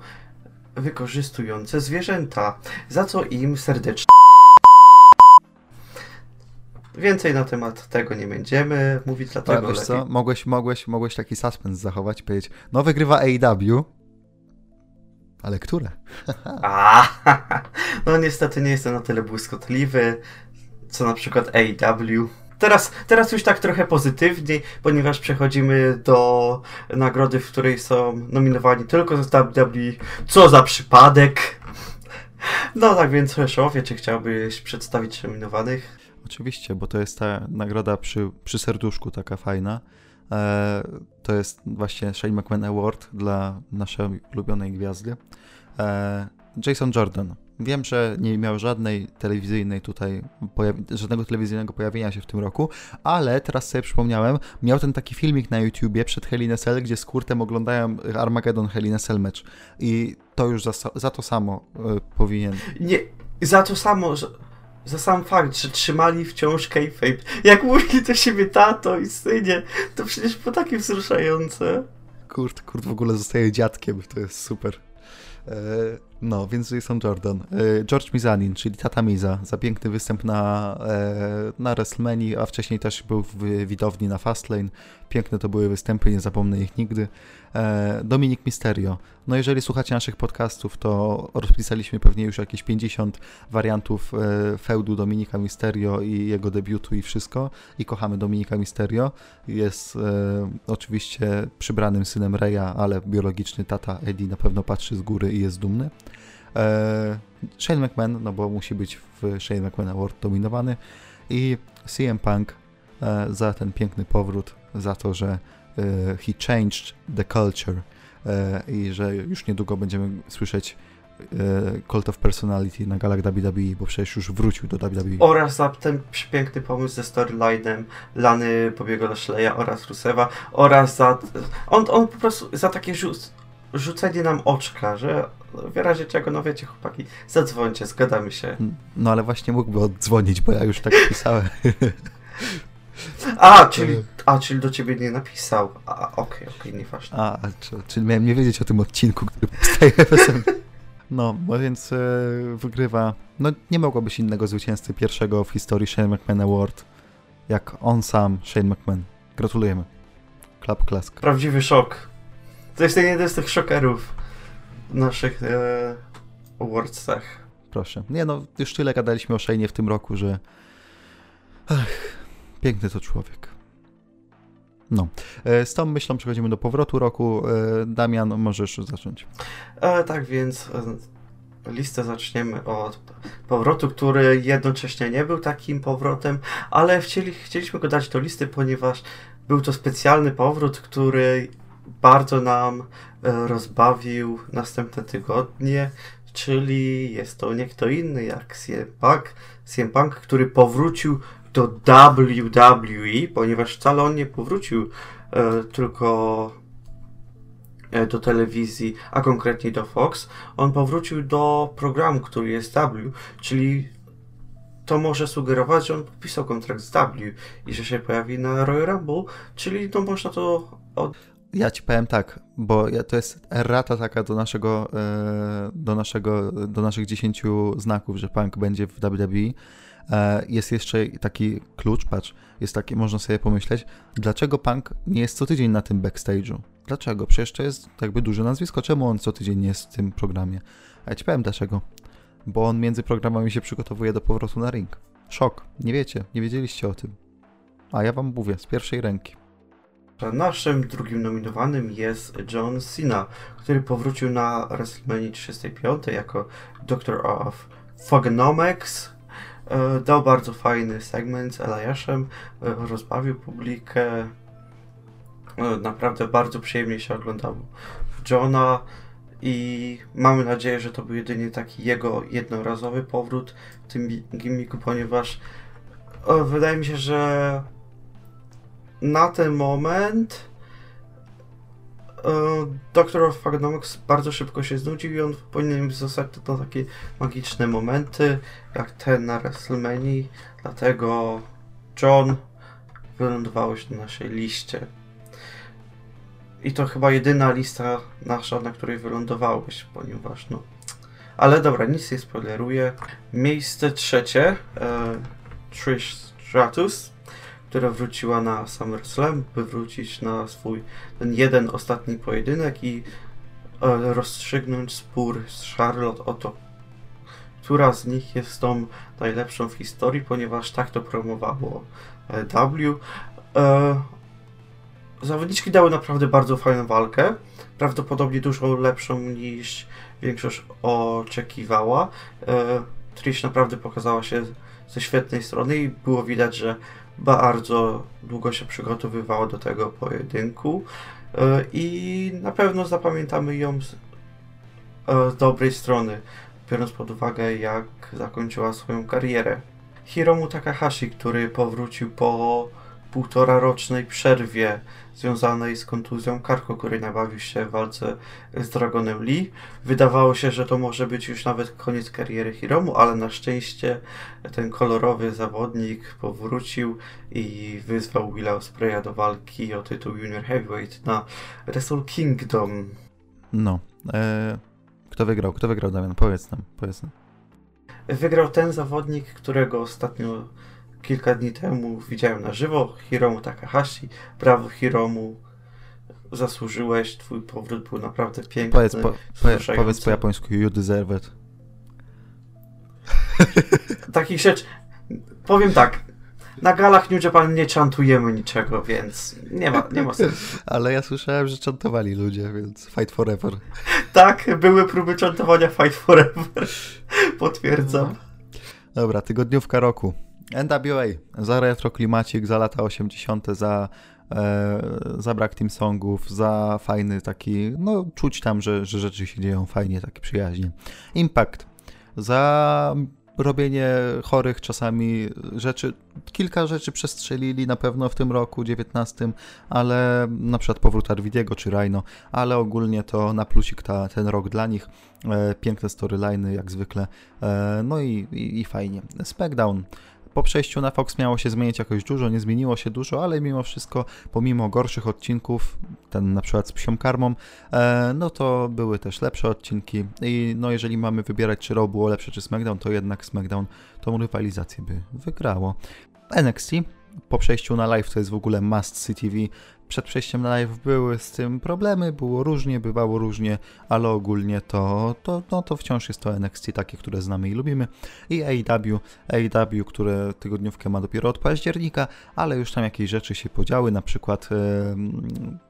wykorzystujące zwierzęta, za co im serdecznie. Więcej na temat tego nie będziemy mówić, dlatego tak, wiesz co, mogłeś, mogłeś, mogłeś taki suspens zachować i powiedzieć, no wygrywa AEW, ale które? A, no niestety nie jestem na tyle błyskotliwy, co na przykład AEW. Teraz, teraz już tak trochę pozytywniej, ponieważ przechodzimy do nagrody, w której są nominowani tylko z WWE. Co za przypadek! No tak więc, Szowie, czy chciałbyś przedstawić nominowanych? Oczywiście, bo to jest ta nagroda przy, przy serduszku taka fajna. E, to jest właśnie Shane McMahon Award dla naszej ulubionej gwiazdy. E, Jason Jordan Wiem, że nie miał żadnej telewizyjnej tutaj, żadnego telewizyjnego pojawienia się w tym roku, ale teraz sobie przypomniałem, miał ten taki filmik na YouTubie przed Hell Cell, gdzie z Kurtem oglądają Armageddon Hell Cell mecz i to już za, za to samo y, powinien. Nie, za to samo, że, za sam fakt, że trzymali wciąż kayfabe. Jak mówili do siebie tato i synie, to przecież było takie wzruszające. Kurt, Kurt w ogóle zostaje dziadkiem, to jest super. E, no, więc Jason Jordan. E, George Mizanin, czyli Tata Miza, za piękny występ na, e, na WrestleMania, a wcześniej też był w widowni na Fastlane. Piękne to były występy, nie zapomnę ich nigdy. Dominik Misterio. No jeżeli słuchacie naszych podcastów, to rozpisaliśmy pewnie już jakieś 50 wariantów feudu Dominika Misterio i jego debiutu i wszystko. I kochamy Dominika Misterio. Jest e, oczywiście przybranym synem Reya, ale biologiczny tata Eddie na pewno patrzy z góry i jest dumny. E, Shane McMahon, no bo musi być w Shane McMahon Award dominowany i CM Punk e, za ten piękny powrót, za to, że e, he changed the culture e, i że już niedługo będziemy słyszeć e, Cult of Personality na galach WWE, bo przecież już wrócił do WWE. Oraz za ten przepiękny pomysł ze storylinem Lany Pobiego Lashley'a oraz Rusewa oraz za... On, on po prostu za takie rzuc rzucenie nam oczka, że w razie czego, no wiecie chłopaki, zadzwońcie, zgadamy się. No ale właśnie mógłby oddzwonić, bo ja już tak pisałem. A, czyli, a, czyli do ciebie nie napisał. A, okej, okay, okej, okay, nieważne. A, czyli, czyli miałem nie wiedzieć o tym odcinku, który powstaje w No, no więc e, wygrywa. No nie mogło być innego zwycięzcy pierwszego w historii Shane McMahon Award, jak on sam, Shane McMahon. Gratulujemy. Klap klask. Prawdziwy szok. To jest jeden z tych szokerów naszych e, awardsach. Proszę. Nie no, już tyle gadaliśmy o Shane'ie w tym roku, że Ach, piękny to człowiek. No. E, z tą myślą przechodzimy do powrotu roku. E, Damian, możesz zacząć. E, tak więc e, listę zaczniemy od powrotu, który jednocześnie nie był takim powrotem, ale chcieli, chcieliśmy go dać do listy, ponieważ był to specjalny powrót, który bardzo nam e, rozbawił następne tygodnie, czyli jest to nie kto inny jak CM Punk, CM Punk, który powrócił do WWE, ponieważ wcale on nie powrócił e, tylko e, do telewizji, a konkretnie do Fox. On powrócił do programu, który jest W, czyli to może sugerować, że on podpisał kontrakt z W i że się pojawi na Royal Rumble, czyli to można to od ja ci powiem tak, bo to jest errata taka do naszego, e, do naszego, do naszych 10 znaków, że punk będzie w WWE. E, jest jeszcze taki klucz, patrz, jest taki, można sobie pomyśleć, dlaczego punk nie jest co tydzień na tym backstage'u? Dlaczego? Przecież to jest jakby duże nazwisko, czemu on co tydzień nie jest w tym programie? A ja ci powiem dlaczego. Bo on między programami się przygotowuje do powrotu na ring. Szok, nie wiecie, nie wiedzieliście o tym. A ja wam mówię, z pierwszej ręki. Naszym drugim nominowanym jest John Cena, który powrócił na WrestleMania 35 jako Doctor of Thugonomics. E, dał bardzo fajny segment z Eliaszem, e, rozbawił publikę. E, naprawdę bardzo przyjemnie się oglądało Johna i mamy nadzieję, że to był jedynie taki jego jednorazowy powrót w tym gimmicku, ponieważ wydaje mi się, że na ten moment e, Doctor of Phagonomics bardzo szybko się znudził i on powinien zostać to takie magiczne momenty, jak ten na WrestleMania, dlatego John wylądowałeś na naszej liście. I to chyba jedyna lista nasza, na której wylądowałeś, ponieważ no... Ale dobra, nic nie spoileruję. Miejsce trzecie, e, Trish Stratus która wróciła na SummerSlam, by wrócić na swój ten jeden ostatni pojedynek i e, rozstrzygnąć spór z Charlotte o to, która z nich jest tą najlepszą w historii, ponieważ tak to promowało e, W. E, zawodniczki dały naprawdę bardzo fajną walkę, prawdopodobnie dużo lepszą niż większość oczekiwała. E, Trish naprawdę pokazała się ze świetnej strony i było widać, że bardzo długo się przygotowywała do tego pojedynku e, i na pewno zapamiętamy ją z, e, z dobrej strony, biorąc pod uwagę jak zakończyła swoją karierę. Hiromu Takahashi, który powrócił po półtora rocznej przerwie związanej z kontuzją karku, który nabawił się w walce z Dragonem Lee. Wydawało się, że to może być już nawet koniec kariery Hiromu, ale na szczęście ten kolorowy zawodnik powrócił i wyzwał Willa Ospreya do walki o tytuł Junior Heavyweight na Wrestle Kingdom. No, e, Kto wygrał? Kto wygrał, Damian? Powiedz nam, powiedz nam. Wygrał ten zawodnik, którego ostatnio kilka dni temu widziałem na żywo, Hiromu Takahashi. Brawo Hiromu, zasłużyłeś, twój powrót był naprawdę piękny. Powiedz po, powiedz, powiedz po japońsku, you deserve it. Takich rzeczy, powiem tak, na galach New Japan nie czantujemy niczego, więc nie ma, nie ma sensu. Ale ja słyszałem, że czantowali ludzie, więc fight forever. Tak, były próby czantowania fight forever. Potwierdzam. Dobra, tygodniówka roku. NWA za retro klimacik, za lata 80., za, e, za brak team songów, za fajny taki, no czuć tam, że, że rzeczy się dzieją fajnie, takie przyjaźnie. Impact za robienie chorych czasami rzeczy. Kilka rzeczy przestrzelili na pewno w tym roku 19, ale na przykład powrót Arwidiego czy Rhino, ale ogólnie to na plusik ta, ten rok dla nich. E, piękne storyliny jak zwykle. E, no i, i, i fajnie. SmackDown po przejściu na Fox miało się zmienić jakoś dużo, nie zmieniło się dużo, ale mimo wszystko, pomimo gorszych odcinków, ten na przykład z psią karmą, e, no to były też lepsze odcinki i no jeżeli mamy wybierać, czy Raw było lepsze, czy SmackDown, to jednak SmackDown tą rywalizację by wygrało. NXT po przejściu na live to jest w ogóle must CTV przed przejściem na live były z tym problemy, było różnie, bywało różnie, ale ogólnie to, to, no to wciąż jest to NXT takie, które znamy i lubimy. I AEW, AEW, które tygodniówkę ma dopiero od października, ale już tam jakieś rzeczy się podziały, na przykład yy,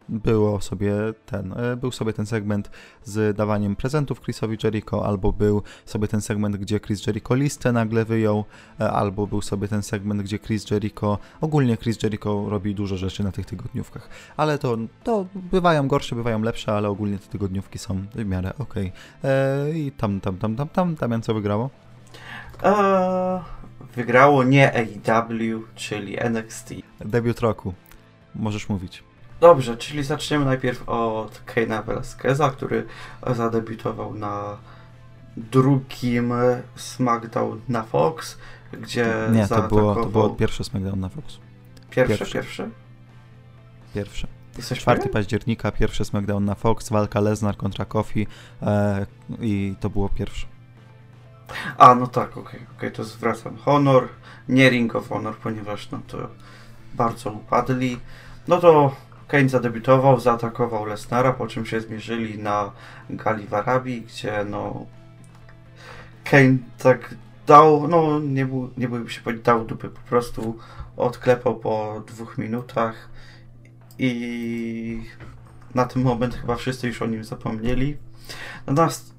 było sobie ten, yy, był sobie ten segment z dawaniem prezentów Chrisowi Jericho, albo był sobie ten segment, gdzie Chris Jericho listę nagle wyjął, yy, albo był sobie ten segment, gdzie Chris Jericho, ogólnie Chris Jericho robi dużo rzeczy na tych tygodniówkach ale to, to bywają gorsze, bywają lepsze, ale ogólnie te tygodniówki są w miarę ok. Eee, I tam, tam, tam, tam, tam, Damian, co wygrało? Eee, wygrało nie AEW, czyli NXT. Debiut roku. Możesz mówić. Dobrze, czyli zaczniemy najpierw od Kane'a Velasqueza, który zadebiutował na drugim SmackDown na Fox, gdzie Nie, to było, to było pierwsze SmackDown na Fox. Pierwsze, pierwsze? pierwsze? Pierwszy. 4 października, pierwszy SmackDown na Fox, walka Lesnar kontra Kofi e, i to było pierwsze. A, no tak, okej, okay, okay, to zwracam honor, nie Ring of Honor, ponieważ no to bardzo upadli. No to Kane zadebiutował, zaatakował Lesnara, po czym się zmierzyli na gali w Arabii, gdzie no Kane tak dał, no nie, był, nie byłby się powiedzieć, dał dupy, po prostu odklepał po dwóch minutach i na ten moment chyba wszyscy już o nim zapomnieli.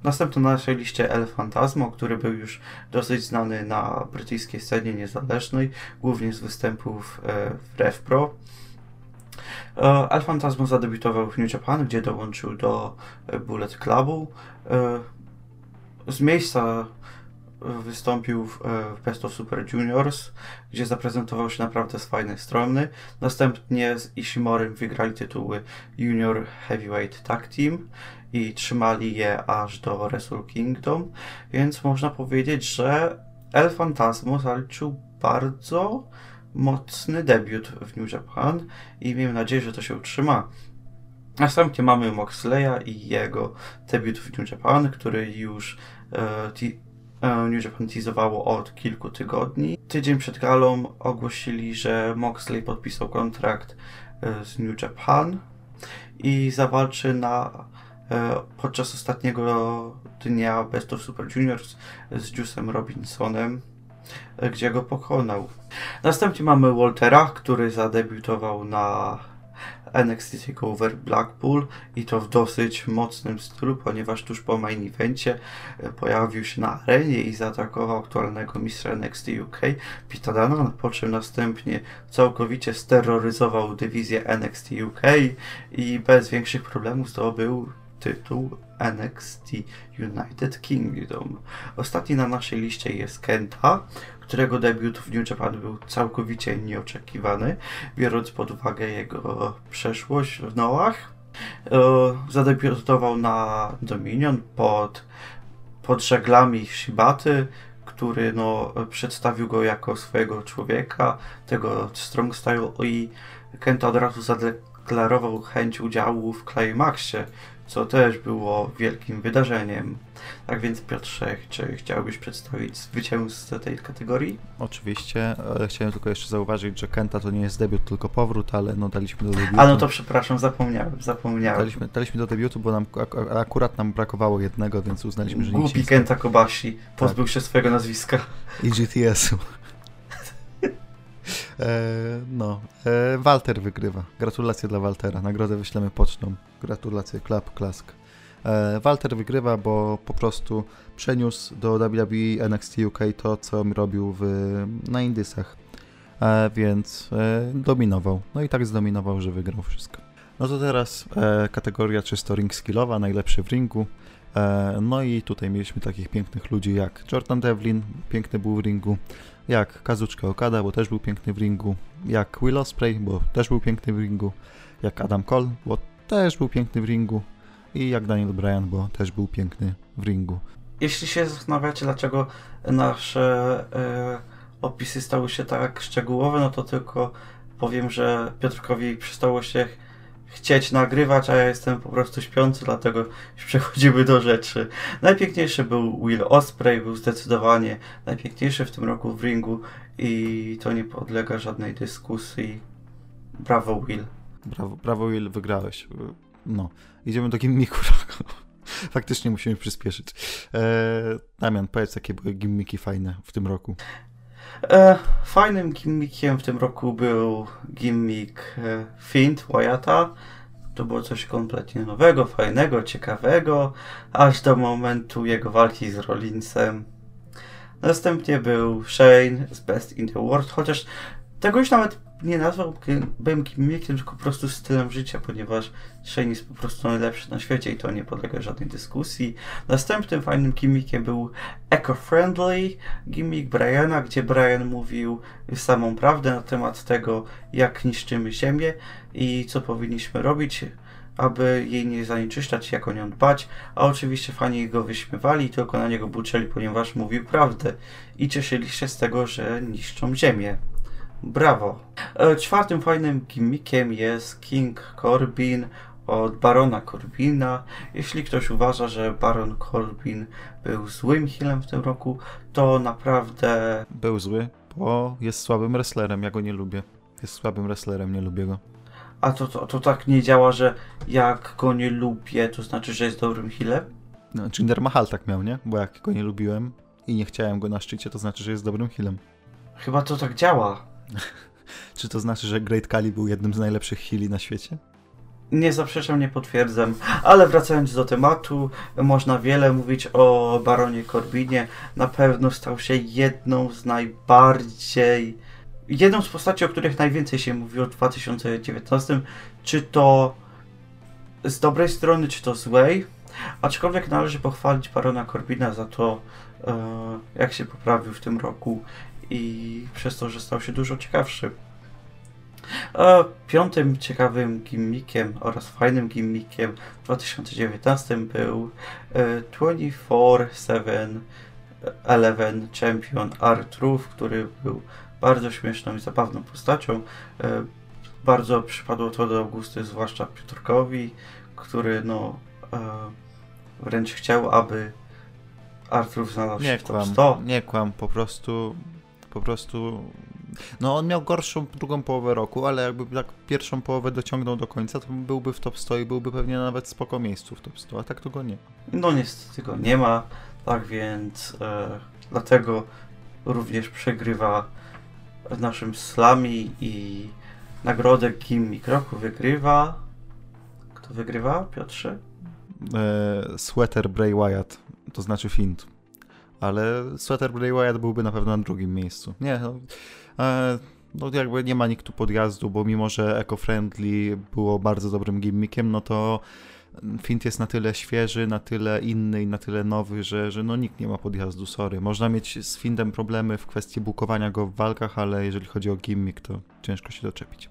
następny na naszej liście El Fantasmo, który był już dosyć znany na brytyjskiej scenie niezależnej, głównie z występów e, w RevPro. E, El Fantasmo zadebiutował w New Japan, gdzie dołączył do e, Bullet Clubu. Z miejsca wystąpił w, e, w Best of Super Juniors, gdzie zaprezentował się naprawdę z fajnej strony. Następnie z Ishimorem wygrali tytuły Junior Heavyweight Tag Team i trzymali je aż do Wrestle Kingdom, więc można powiedzieć, że El Fantasmo zaliczył bardzo mocny debiut w New Japan i miejmy nadzieję, że to się utrzyma. Następnie mamy Moxleya i jego debiut w New Japan, który już E, New Japan teasowało od kilku tygodni. Tydzień przed galą ogłosili, że Moxley podpisał kontrakt e, z New Japan i zawalczy na e, podczas ostatniego dnia Best of Super Juniors z Juice'em Robinsonem, gdzie go pokonał. Następnie mamy Waltera, który zadebiutował na NXT TakeOver Blackpool i to w dosyć mocnym stylu, ponieważ tuż po main evencie e, pojawił się na arenie i zaatakował aktualnego mistrza NXT UK Pita Dana, po czym następnie całkowicie steroryzował dywizję NXT UK i bez większych problemów zdobył tytuł NXT United Kingdom. Ostatni na naszej liście jest Kenta, którego debiut w New Japan był całkowicie nieoczekiwany, biorąc pod uwagę jego przeszłość w Noach. E, zadebiutował na Dominion pod, pod żeglami Shibaty, który no, przedstawił go jako swojego człowieka, tego strong style i Kenta od razu zadeklarował chęć udziału w Climaxie, co też było wielkim wydarzeniem. Tak więc Piotrze, czy chciałbyś przedstawić zwycięzcę tej kategorii? Oczywiście. Chciałem tylko jeszcze zauważyć, że Kenta to nie jest debiut, tylko powrót, ale no daliśmy do debiutu. A no to przepraszam, zapomniałem, zapomniałem. Daliśmy, daliśmy do debiutu, bo nam akurat nam brakowało jednego, więc uznaliśmy, że Głupi Kenta Kobashi pozbył tak. się swojego nazwiska. I GTS-u. E, no, e, Walter wygrywa. Gratulacje dla Waltera. Nagrodę wyślemy pocztą. Gratulacje, klap, klask. E, Walter wygrywa, bo po prostu przeniósł do WWE NXT UK to, co robił w, na Indysach. Więc dominował. No i tak zdominował, że wygrał wszystko. No to teraz kategoria czysto ring skillowa, najlepszy w ringu. No i tutaj mieliśmy takich pięknych ludzi jak Jordan Devlin, piękny był w ringu, jak Kazuchika Okada, bo też był piękny w ringu, jak Will Ospreay, bo też był piękny w ringu, jak Adam Cole, bo też był piękny w ringu i jak Daniel Bryan, bo też był piękny w ringu. Jeśli się zastanawiacie, dlaczego nasze y, opisy stały się tak szczegółowe, no to tylko powiem, że Piotrkowi przestało się chcieć nagrywać, a ja jestem po prostu śpiący, dlatego przechodzimy do rzeczy. Najpiękniejszy był Will Osprey, był zdecydowanie najpiękniejszy w tym roku w ringu i to nie podlega żadnej dyskusji. Brawo Will. Brawo, brawo Will, wygrałeś. No, idziemy do gimmiku. Faktycznie musimy przyspieszyć. Eee, Damian, powiedz, jakie były gimmiki fajne w tym roku. E, fajnym gimmickiem w tym roku był gimmick e, Fint Wyatta. To było coś kompletnie nowego, fajnego, ciekawego, aż do momentu jego walki z Rollinsem. Następnie był Shane z Best in the World, chociaż tego już nawet nie nazwałbym gimmickiem, tylko po prostu stylem życia, ponieważ Shane jest po prostu najlepszy na świecie i to nie podlega żadnej dyskusji. Następnym fajnym gimmickiem był eco-friendly gimmick Briana, gdzie Brian mówił samą prawdę na temat tego, jak niszczymy ziemię i co powinniśmy robić, aby jej nie zanieczyszczać, jak o nią dbać, a oczywiście fani go wyśmiewali i tylko na niego buczeli, ponieważ mówił prawdę i cieszyli się z tego, że niszczą ziemię. Brawo. E, czwartym fajnym gimmickiem jest King Corbin od Barona Corbina. Jeśli ktoś uważa, że Baron Corbin był złym healem w tym roku, to naprawdę... Był zły, bo jest słabym wrestlerem, ja go nie lubię. Jest słabym wrestlerem, nie lubię go. A to, to, to tak nie działa, że jak go nie lubię, to znaczy, że jest dobrym healem? No, Jinder Mahal tak miał, nie? Bo jak go nie lubiłem i nie chciałem go na szczycie, to znaczy, że jest dobrym healem. Chyba to tak działa. Czy to znaczy, że Great Kali był jednym z najlepszych heali na świecie? Nie zaprzeczam, nie potwierdzam, ale wracając do tematu, można wiele mówić o Baronie Corbinie. Na pewno stał się jedną z najbardziej. jedną z postaci, o których najwięcej się mówiło w 2019. Czy to z dobrej strony, czy to złej. Aczkolwiek należy pochwalić Barona Corbina za to, e, jak się poprawił w tym roku i przez to, że stał się dużo ciekawszy. A piątym ciekawym gimmickiem oraz fajnym gimmickiem w 2019 był 24-7 Eleven Champion R-Truth, który był bardzo śmieszną i zabawną postacią. E, bardzo przypadło to do gusty, zwłaszcza Piotrkowi, który no e, wręcz chciał, aby Arthur znalazł się w top 100. Nie kłam, po prostu po prostu. No, on miał gorszą drugą połowę roku, ale jakby tak pierwszą połowę dociągnął do końca, to byłby w top 100 i byłby pewnie nawet spoko miejscu w top 100, a tak to go nie No, niestety go nie ma, tak więc e, dlatego również przegrywa w naszym slami i nagrodę Kim Kroku wygrywa. Kto wygrywa, Piotrze? E, sweater Bray Wyatt, to znaczy Fint ale Bray Wyatt byłby na pewno na drugim miejscu. Nie, no, e, no jakby nie ma nikt tu podjazdu, bo mimo, że Eco-Friendly było bardzo dobrym gimmickiem, no to Fint jest na tyle świeży, na tyle inny i na tyle nowy, że, że no nikt nie ma podjazdu, sorry. Można mieć z Fintem problemy w kwestii bukowania go w walkach, ale jeżeli chodzi o gimmick, to ciężko się doczepić.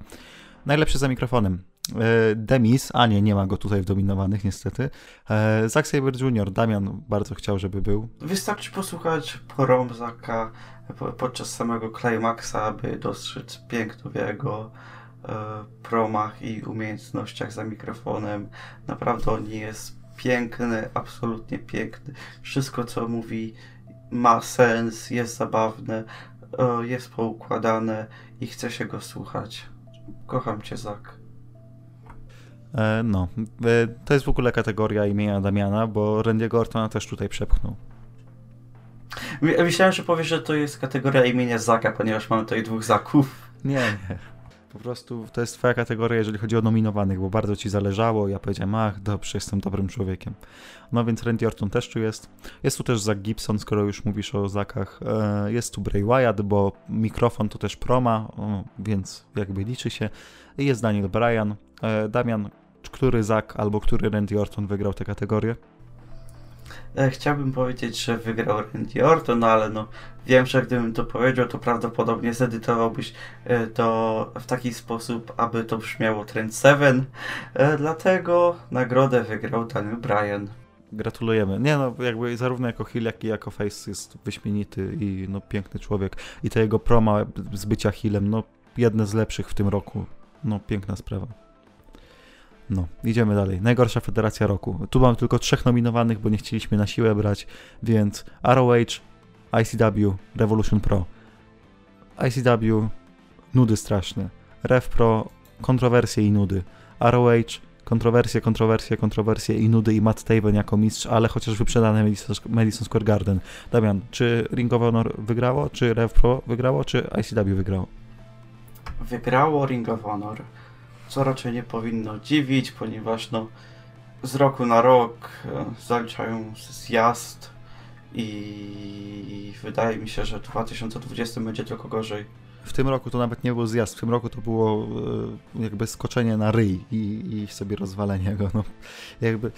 Najlepszy za mikrofonem. E, Demis, a nie, nie ma go tutaj w dominowanych niestety. E, Zack Saber Jr., Damian bardzo chciał, żeby był. Wystarczy posłuchać Poromzaka podczas samego Climaxa, aby dostrzec piękno w jego promach i umiejętnościach za mikrofonem. Naprawdę on jest piękny, absolutnie piękny. Wszystko co mówi ma sens, jest zabawne, jest poukładane i chce się go słuchać. Kocham cię, Zak. E, no, e, to jest w ogóle kategoria imienia Damiana, bo Randy'ego Ortona też tutaj przepchnął. Myślałem, że powiesz, że to jest kategoria imienia Zaka, ponieważ mamy tutaj dwóch Zaków. Nie, nie. Po prostu to jest twoja kategoria, jeżeli chodzi o nominowanych, bo bardzo ci zależało. Ja powiedziałem, ach, dobrze, jestem dobrym człowiekiem. No więc Randy Orton też tu jest. Jest tu też Zach Gibson, skoro już mówisz o Zakach. E, jest tu Bray Wyatt, bo mikrofon to też proma, więc jakby liczy się. Jest Daniel Bryan. Damian, który Zak albo który Randy Orton wygrał tę kategorię? E, chciałbym powiedzieć, że wygrał Randy Orton, ale no wiem, że gdybym to powiedział, to prawdopodobnie zedytowałbyś e, to w taki sposób, aby to brzmiało Trend 7. E, dlatego nagrodę wygrał Daniel Bryan. Gratulujemy. Nie no, jakby zarówno jako heel, jak i jako face jest wyśmienity i no piękny człowiek. I to jego proma z bycia healem, no jedne z lepszych w tym roku. No piękna sprawa. No, idziemy dalej. Najgorsza federacja roku. Tu mam tylko trzech nominowanych, bo nie chcieliśmy na siłę brać, więc ROH, ICW, Revolution Pro. ICW, nudy straszne. Rev Pro, kontrowersje i nudy. ROH, kontrowersje, kontrowersje, kontrowersje i nudy i Matt Taven jako mistrz, ale chociaż wyprzedane Madison Square Garden. Damian, czy Ring of Honor wygrało, czy Rev Pro wygrało, czy ICW wygrało? Wygrało Ring of Honor co raczej nie powinno dziwić, ponieważ no, z roku na rok e, zaliczają zjazd i wydaje mi się, że w 2020 będzie tylko gorzej. W tym roku to nawet nie był zjazd, w tym roku to było e, jakby skoczenie na ryj i, i sobie rozwalenie go. No, jakby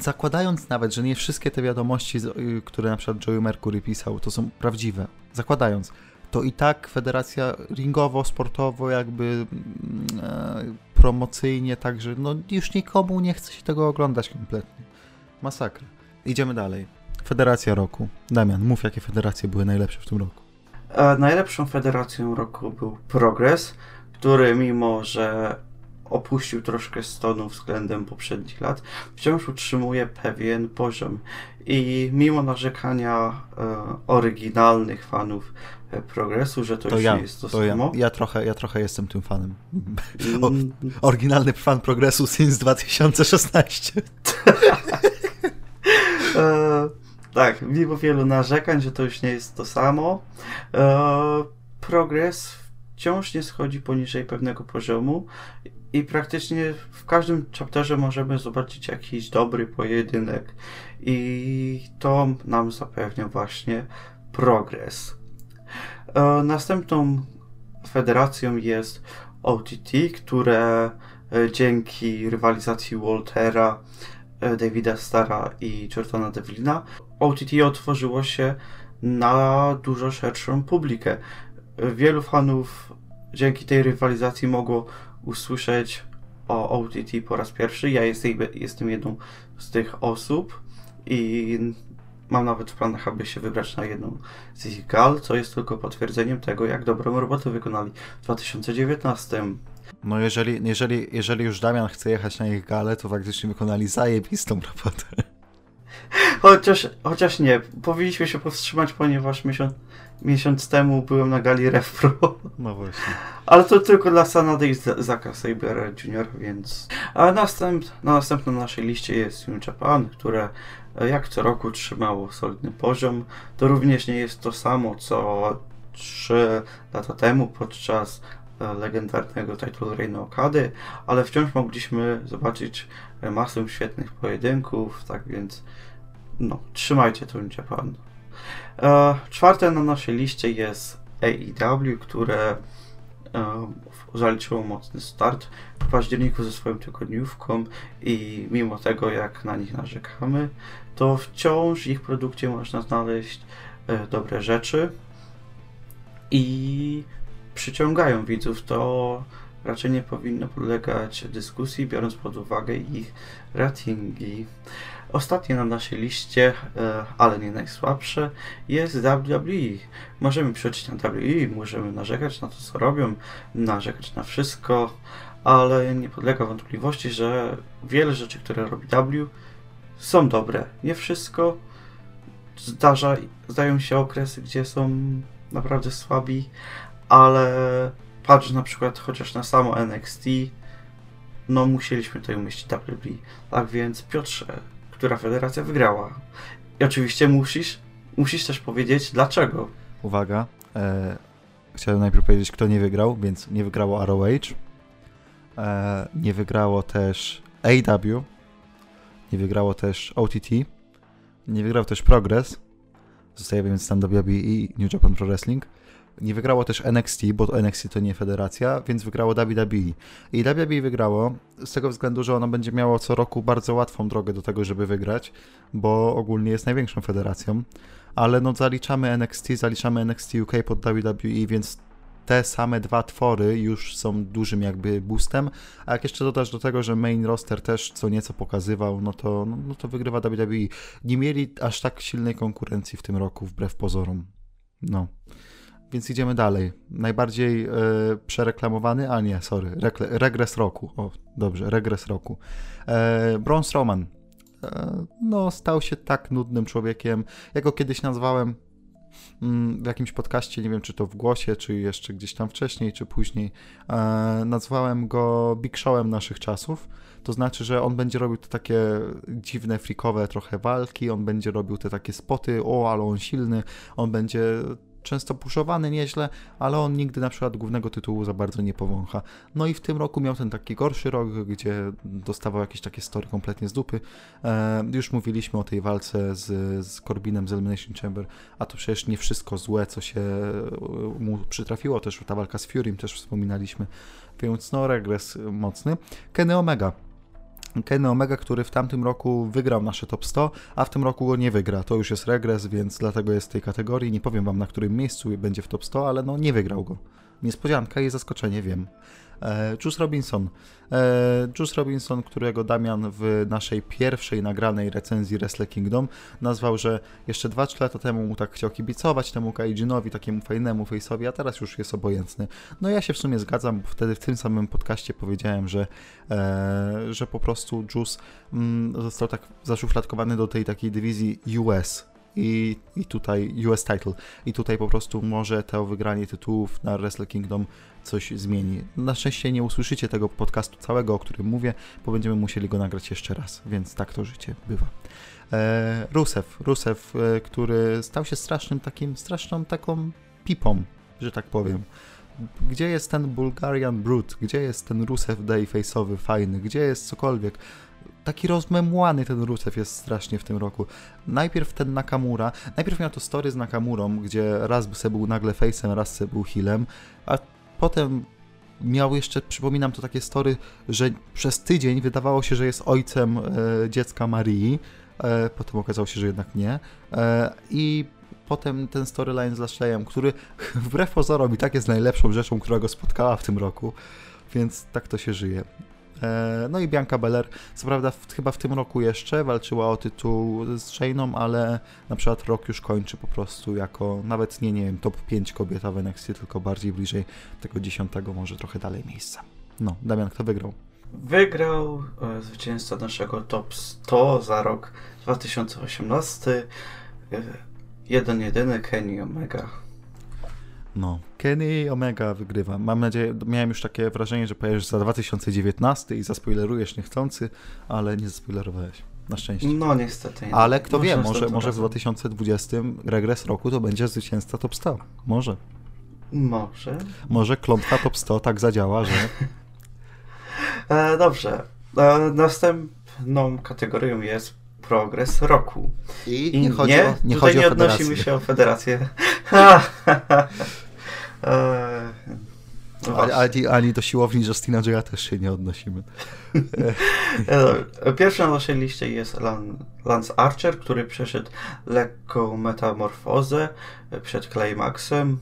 zakładając nawet, że nie wszystkie te wiadomości, y, które na przykład Joey Mercury pisał, to są prawdziwe. Zakładając, to i tak federacja ringowo, sportowo, jakby mm, e, promocyjnie, także no już nikomu nie chce się tego oglądać kompletnie. Masakra. Idziemy dalej. Federacja roku. Damian, mów jakie federacje były najlepsze w tym roku. E, najlepszą federacją roku był Progress, który mimo, że opuścił troszkę stonu względem poprzednich lat, wciąż utrzymuje pewien poziom. I mimo narzekania e, oryginalnych fanów progresu, że to, to już ja, jest to, to samo. Ja, ja, trochę, ja trochę jestem tym fanem. O, oryginalny fan progresu since 2016. e, tak, mimo wielu narzekań, że to już nie jest to samo, e, progres wciąż nie schodzi poniżej pewnego poziomu i praktycznie w każdym chapterze możemy zobaczyć jakiś dobry pojedynek i to nam zapewnia właśnie progres. E, następną federacją jest OTT, które e, dzięki rywalizacji Waltera, e, Davida Stara i Jordana Devlina OTT otworzyło się na dużo szerszą publikę. Wielu fanów dzięki tej rywalizacji mogło usłyszeć o OTT po raz pierwszy. Ja jestem, jestem jedną z tych osób i mam nawet w planach, aby się wybrać na jedną z ich gal, co jest tylko potwierdzeniem tego, jak dobrą robotę wykonali w 2019. No jeżeli, jeżeli, jeżeli już Damian chce jechać na ich galę, to faktycznie wykonali zajebistą robotę. Chociaż, chociaż nie, powinniśmy się powstrzymać, ponieważ miesiąc, miesiąc temu byłem na gali Refpro. No właśnie. Ale to tylko dla Sanady i Zaka Sabera Jr., więc... A następ, na następnej naszej liście jest New Japan, które jak co roku trzymało solidny poziom. To również nie jest to samo, co 3 lata temu podczas e, legendarnego title reignu Okady, ale wciąż mogliśmy zobaczyć masę świetnych pojedynków, tak więc no, trzymajcie to Japan. E, czwarte na naszej liście jest AEW, które zaliczyło mocny start w październiku ze swoją tygodniówką i mimo tego jak na nich narzekamy, to wciąż w ich produkcie można znaleźć e, dobre rzeczy i przyciągają widzów. To raczej nie powinno podlegać dyskusji, biorąc pod uwagę ich ratingi. Ostatnie na naszej liście, e, ale nie najsłabsze, jest WWE. Możemy przejść na WWE, możemy narzekać na to, co robią, narzekać na wszystko, ale nie podlega wątpliwości, że wiele rzeczy, które robi W, są dobre. Nie wszystko. Zdarza, zdają się okresy, gdzie są naprawdę słabi, ale patrz na przykład chociaż na samo NXT, no musieliśmy tutaj umieścić WWE. Tak więc Piotrze, która federacja wygrała? I oczywiście musisz, musisz też powiedzieć dlaczego. Uwaga, e, chciałem najpierw powiedzieć kto nie wygrał, więc nie wygrało ROH, e, nie wygrało też AW, nie wygrało też OTT, nie wygrał też Progress, zostaje więc tam WWE i New Japan Pro Wrestling, nie wygrało też NXT, bo NXT to nie federacja, więc wygrało WWE. I WWE wygrało z tego względu, że ono będzie miało co roku bardzo łatwą drogę do tego, żeby wygrać, bo ogólnie jest największą federacją. Ale no zaliczamy NXT, zaliczamy NXT UK pod WWE, więc te same dwa twory już są dużym jakby boostem, a jak jeszcze dodasz do tego, że main roster też co nieco pokazywał, no to, no, no to wygrywa WWE. Nie mieli aż tak silnej konkurencji w tym roku, wbrew pozorom. No. Więc idziemy dalej. Najbardziej e, przereklamowany, a nie, sorry, regres roku. O, dobrze, regres roku. E, Braun. E, no, stał się tak nudnym człowiekiem. Ja go kiedyś nazwałem mm, w jakimś podcaście, nie wiem czy to w głosie, czy jeszcze gdzieś tam wcześniej, czy później, e, nazwałem go Big Showem naszych czasów. To znaczy, że on będzie robił te takie dziwne, frikowe trochę walki, on będzie robił te takie spoty, o, ale on silny, on będzie często puszowany nieźle, ale on nigdy na przykład głównego tytułu za bardzo nie powącha. No i w tym roku miał ten taki gorszy rok, gdzie dostawał jakieś takie story kompletnie z dupy. E, już mówiliśmy o tej walce z, z Corbinem z Elimination Chamber, a to przecież nie wszystko złe, co się mu przytrafiło, też ta walka z Furym też wspominaliśmy, więc no regres mocny. Kenny Omega Kenny Omega, który w tamtym roku wygrał nasze top 100, a w tym roku go nie wygra. To już jest regres, więc dlatego jest w tej kategorii. Nie powiem wam na którym miejscu będzie w top 100, ale no nie wygrał go. Niespodzianka i zaskoczenie, wiem. Juice Robinson. Juice Robinson, którego Damian w naszej pierwszej nagranej recenzji Wrestle Kingdom nazwał, że jeszcze 2-3 lata temu mu tak chciał kibicować temu Kaijinowi, takiemu fajnemu face'owi, a teraz już jest obojętny. No ja się w sumie zgadzam, bo wtedy w tym samym podcaście powiedziałem, że, e, że po prostu Juice mm, został tak zaszufladkowany do tej takiej dywizji US, i, i tutaj US title. I tutaj po prostu może to wygranie tytułów na Wrestle Kingdom coś zmieni. Na szczęście nie usłyszycie tego podcastu całego, o którym mówię, bo będziemy musieli go nagrać jeszcze raz, więc tak to życie bywa. E, Rusev, Rusev, e, który stał się strasznym takim, straszną taką pipą, że tak powiem. Gdzie jest ten Bulgarian Brute? Gdzie jest ten Rusev Day face'owy fajny? Gdzie jest cokolwiek? Taki rozmemłany ten Rusev jest strasznie w tym roku. Najpierw ten Nakamura, najpierw miał to story z Nakamurą, gdzie raz se był nagle face'em, raz se był healem, a potem miał jeszcze, przypominam to takie story, że przez tydzień wydawało się, że jest ojcem e, dziecka Marii, e, potem okazało się, że jednak nie. E, I potem ten storyline z Lashleyem, który wbrew pozorom i tak jest najlepszą rzeczą, która go spotkała w tym roku, więc tak to się żyje. E, no i Bianca Belair, co prawda w, chyba w tym roku jeszcze walczyła o tytuł z Shane'ą, ale na przykład rok już kończy po prostu jako nawet nie, nie wiem, top 5 kobieta w NXT, tylko bardziej bliżej tego 10, może trochę dalej miejsca. No, Damian, kto wygrał? Wygrał e, zwycięzca naszego top 100 za rok 2018, e, jeden jedyny Kenny Omega. No, Kenny Omega wygrywa. Mam nadzieję, miałem już takie wrażenie, że pojedziesz za 2019 i zaspoilerujesz niechcący, ale nie zaspoilerowałeś. Na szczęście. No niestety. Nie. Ale kto wie, może, może w 2020 regres roku to będzie zwycięzca top 100. Może. Może. Może klątwa top 100 tak zadziała, że... e, dobrze. E, następną kategorią jest progres roku. I, I nie chodzi nie, o, nie, chodzi nie o odnosimy się o federację. Eee, no ani, ani do siłowni Justina Jaya też się nie odnosimy. E, pierwszy na naszej liście jest Lance Archer, który przeszedł lekką metamorfozę przed Climaxem.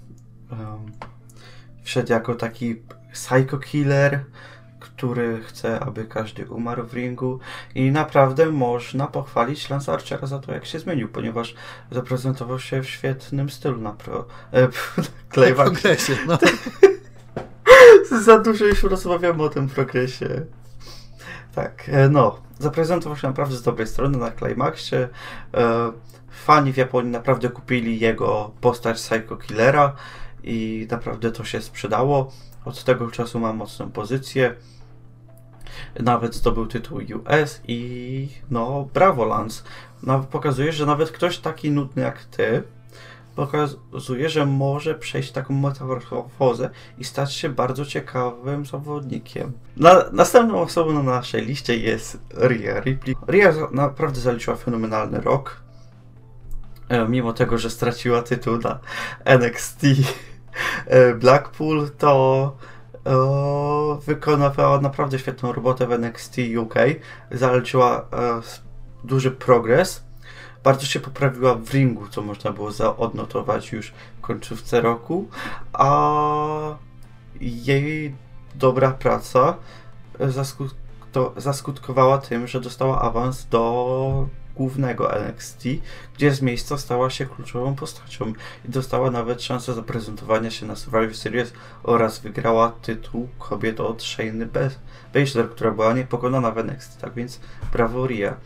Wszedł jako taki psycho killer, który chce, aby każdy umarł w ringu i naprawdę można pochwalić Lance Archera za to, jak się zmienił, ponieważ zaprezentował się w świetnym stylu na pro... E, progresie, no. za dużo już rozmawiamy o tym progresie. Tak, e, no, zaprezentował się naprawdę z dobrej strony na Climaxie. E, fani w Japonii naprawdę kupili jego postać Psycho Killera i naprawdę to się sprzedało. Od tego czasu ma mocną pozycję. Nawet zdobył tytuł US i no brawo Lance. No, pokazuje, że nawet ktoś taki nudny jak ty pokazuje, że może przejść taką metamorfozę i stać się bardzo ciekawym zawodnikiem. Na, następną osobą na naszej liście jest Rhea Ripley. Rhea naprawdę zaliczyła fenomenalny rok. E, mimo tego, że straciła tytuł na NXT e, Blackpool, to wykonywała naprawdę świetną robotę w NXT UK. Zaliczyła duży progres bardzo się poprawiła w ringu, co można było zaodnotować już w końcówce roku, a jej dobra praca zaskutkowała tym, że dostała awans do głównego NXT, gdzie z miejsca stała się kluczową postacią i dostała nawet szansę zaprezentowania się na Survivor Series oraz wygrała tytuł kobiet od Shayny która była niepokonana w NXT, tak więc brawo Ria.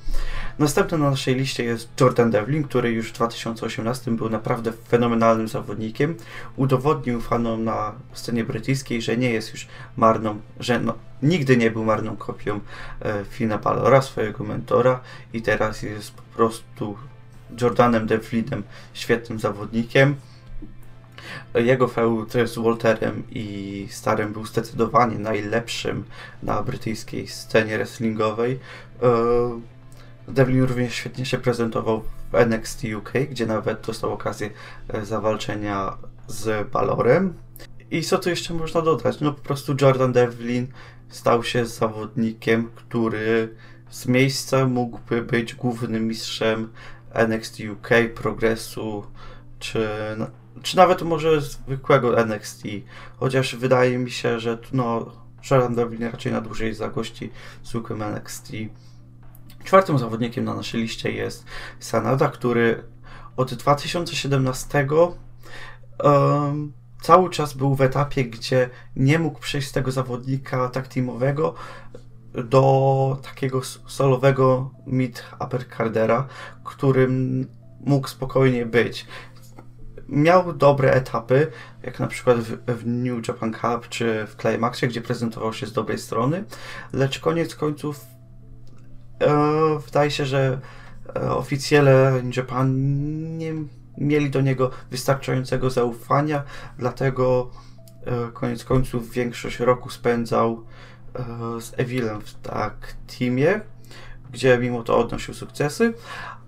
Następny na naszej liście jest Jordan Devlin, który już w 2018 był naprawdę fenomenalnym zawodnikiem. Udowodnił fanom na scenie brytyjskiej, że nie jest już marną, że no, nigdy nie był marną kopią e, Fina Balora, swojego mentora i teraz jest po prostu Jordanem Devlinem, świetnym zawodnikiem. Jego feud z Walterem i Starem był zdecydowanie najlepszym na brytyjskiej scenie wrestlingowej. E, Devlin również świetnie się prezentował w NXT UK, gdzie nawet dostał okazję e, zawalczenia z Balorem. I co tu jeszcze można dodać? No po prostu Jordan Devlin stał się zawodnikiem, który z miejsca mógłby być głównym mistrzem NXT UK, Progressu, czy, czy nawet może zwykłego NXT. Chociaż wydaje mi się, że no, Jordan Devlin raczej na dłużej zagości w zwykłym NXT. Czwartym zawodnikiem na naszej liście jest Sanada, który od 2017 um, cały czas był w etapie, gdzie nie mógł przejść z tego zawodnika tak teamowego do takiego solowego mid uppercardera, którym mógł spokojnie być. Miał dobre etapy, jak na przykład w, New Japan Cup czy w Climaxie, gdzie prezentował się z dobrej strony, lecz koniec końców e, wydaje się, że e, oficjele Japan nie mieli do niego wystarczającego zaufania, dlatego e, koniec końców większość roku spędzał e, z Evilem w tak teamie, gdzie mimo to odnosił sukcesy,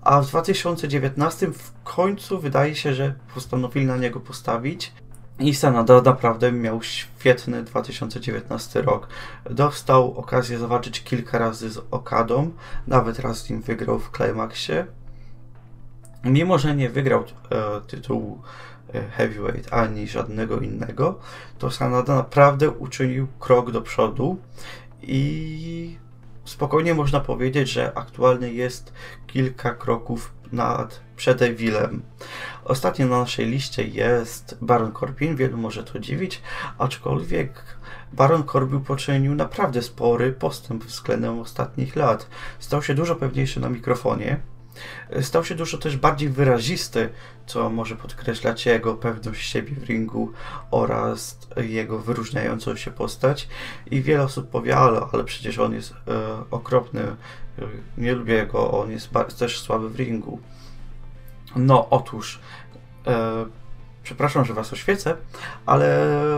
a w 2019 w końcu wydaje się, że postanowili na niego postawić i Sanada naprawdę miał świetny 2019 rok. Dostał okazję zobaczyć kilka razy z Okadą, nawet raz z nim wygrał w Climaxie. Mimo, że nie wygrał e, tytułu e, heavyweight ani żadnego innego, to Sanada naprawdę uczynił krok do przodu i spokojnie można powiedzieć, że aktualnie jest kilka kroków nad przed Evilem. Ostatnio na naszej liście jest Baron Corbin, wielu może to dziwić, aczkolwiek Baron Corbin poczynił naprawdę spory postęp względem ostatnich lat. Stał się dużo pewniejszy na mikrofonie, Stał się dużo też bardziej wyrazisty, co może podkreślać jego pewność siebie w ringu oraz jego wyróżniającą się postać. I wiele osób powie, ale, ale przecież on jest e, okropny, e, nie lubię go, on jest też słaby w ringu. No, otóż, e, przepraszam, że Was oświecę, ale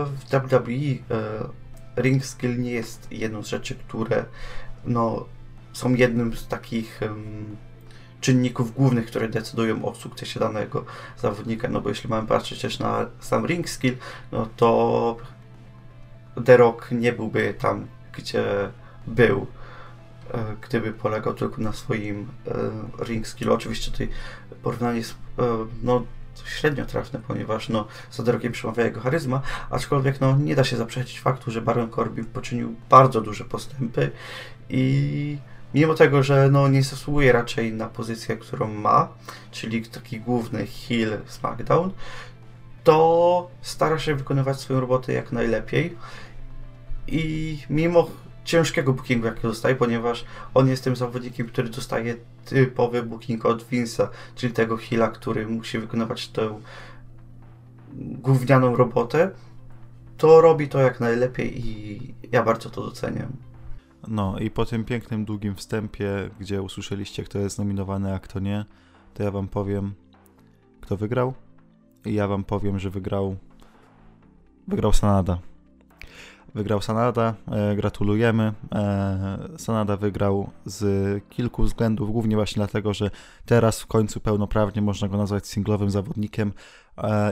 w WWE e, ring skill nie jest jedną z rzeczy, które no, są jednym z takich czynników głównych, które decydują o sukcesie danego zawodnika. No bo jeśli mamy patrzeć też na sam ring skill, no to The Rock nie byłby tam, gdzie był, e, gdyby polegał tylko na swoim e, ring skillu. Oczywiście tutaj porównanie jest, e, no średnio trafne, ponieważ no, za drogie przemawia jego charyzma, aczkolwiek no, nie da się zaprzeczyć faktu, że Baron Corbin poczynił bardzo duże postępy i mimo tego, że no, nie zasługuje raczej na pozycję, którą ma, czyli taki główny heel SmackDown, to stara się wykonywać swoją robotę jak najlepiej i mimo ciężkiego bookingu, jaki dostaje, ponieważ on jest tym zawodnikiem, który dostaje typowy booking od Vince'a, czyli tego heala, który musi wykonywać tę gównianą robotę, to robi to jak najlepiej i ja bardzo to doceniam. No i po tym pięknym, długim wstępie, gdzie usłyszeliście, kto jest nominowany, a kto nie, to ja wam powiem, kto wygrał. I ja wam powiem, że wygrał. Wygrał Sanada. Wygrał Sanada, e, gratulujemy. E, Sanada wygrał z kilku względów, głównie właśnie dlatego, że teraz w końcu pełnoprawnie można go nazwać singlowym zawodnikiem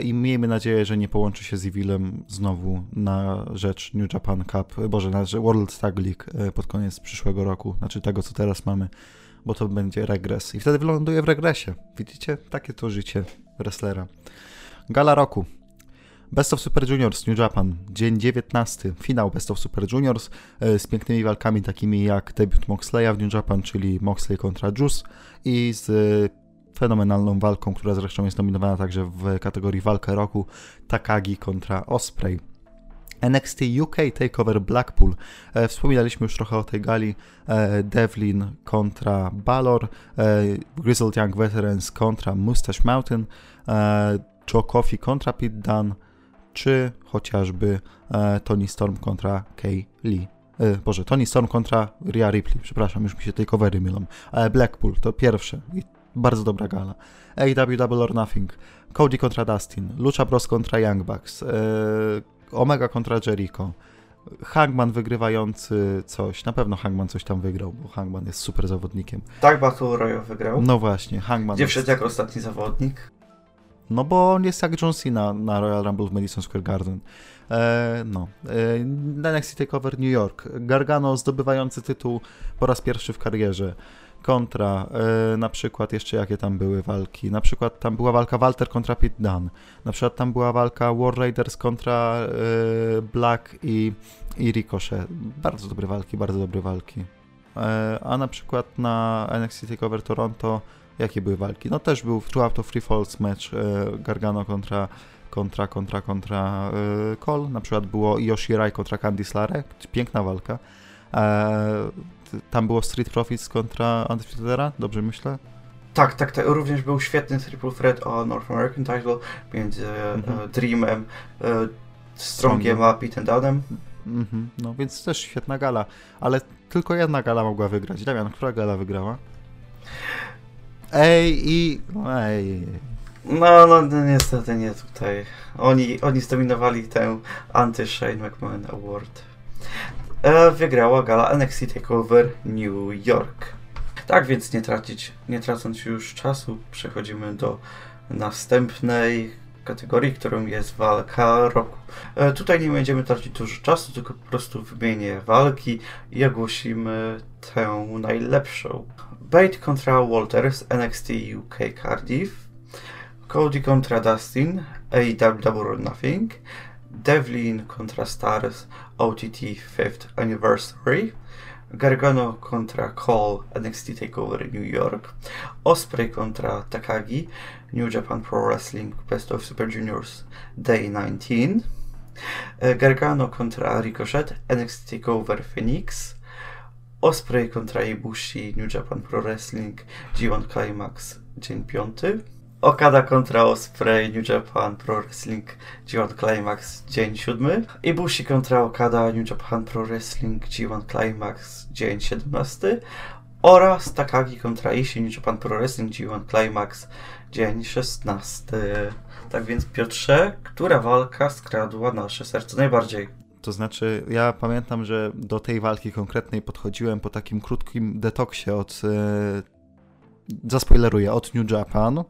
i miejmy nadzieję, że nie połączy się z Evilem znowu na rzecz New Japan Cup, boże, na rzecz World Tag League e, pod koniec przyszłego roku, znaczy tego, co teraz mamy, bo to będzie regres i wtedy wyląduje w regresie. Widzicie? Takie to życie wrestlera. Gala roku. Best of Super Juniors New Japan, dzień 19, finał Best of Super Juniors e, z pięknymi walkami takimi jak debiut Moxleya w New Japan, czyli Moxley kontra Juice i z e, fenomenalną walką, która zresztą jest nominowana także w kategorii walkę roku, Takagi kontra Osprey. NXT UK Takeover Blackpool. E, wspominaliśmy już trochę o tej gali. E, Devlin kontra Balor, e, Grizzled Young Veterans kontra Mustache Mountain, Joe Coffey kontra Pete Dunne, czy chociażby Tony Storm kontra Kay Lee. Boże, Tony Storm kontra Rhea Ripley, przepraszam, już mi się tej covery mylą. Blackpool to pierwsze i bardzo dobra gala. AW Double or Nothing, Cody kontra Dustin, Lucha Bros kontra Young Bucks, e, Omega kontra Jericho, Hangman wygrywający coś. Na pewno Hangman coś tam wygrał, bo Hangman jest super zawodnikiem. Tak Battle Royale wygrał. No właśnie, Hangman. Gdzie wszedł jako ostatni zawodnik. No bo on jest jak John Cena na Royal Rumble w Madison Square Garden. E, no. E, NXT TakeOver New York. Gargano zdobywający tytuł po raz pierwszy w karierze. Kontra, e, na przykład jeszcze jakie tam były walki. Na przykład tam była walka Walter kontra Pete Dunne. Na przykład tam była walka War Raiders kontra e, Black i, i Ricochet. Bardzo dobre walki, bardzo dobre walki. E, a na przykład na NXT TakeOver Toronto Jakie były walki? No też był Two Out Free Falls match Gargano kontra kontra, kontra, kontra Cole. Na przykład było Yoshi Rai kontra Candice Larek. Piękna walka. E, tam było Street Profits kontra Undisputed dobrze myślę? Tak, tak, tak. Również był świetny triple threat o North American title między mhm. Dreamem, Strongiem a Pete Dunem. Mhm. No więc też świetna gala, ale tylko jedna gala mogła wygrać. Damian, która gala wygrała? Ej i... Ej. No, no, no niestety nie tutaj. Oni, oni zdominowali tę anty-Shane McMahon Award. E, wygrała gala NXT TakeOver New York. Tak więc nie tracić, nie tracąc już czasu, przechodzimy do następnej kategorii, którą jest walka roku. E, tutaj nie będziemy tracić dużo czasu, tylko po prostu wymienię walki i ogłosimy tę najlepszą. Bate kontra Walters, NXT UK Cardiff. Cody kontra Dustin, AEW Nothing. Devlin kontra Stars, OTT 5th Anniversary. Gargano contra Cole, NXT TakeOver in New York. Osprey contra Takagi, New Japan Pro Wrestling Best of Super Juniors Day 19. Uh, Gargano contra Ricochet, NXT TakeOver Phoenix. Osprey kontra Ibushi, New Japan Pro Wrestling, G1 Climax, dzień 5. Okada kontra Osprey, New Japan Pro Wrestling, G1 Climax, dzień 7. Ibushi kontra Okada, New Japan Pro Wrestling, G1 Climax, dzień 17. Oraz Takagi kontra Ishii, New Japan Pro Wrestling, G1 Climax, dzień 16. Tak więc Piotrze, która walka skradła nasze serce najbardziej? To znaczy, ja pamiętam, że do tej walki konkretnej podchodziłem po takim krótkim detoksie od. E, zaspoileruję, od New Japan.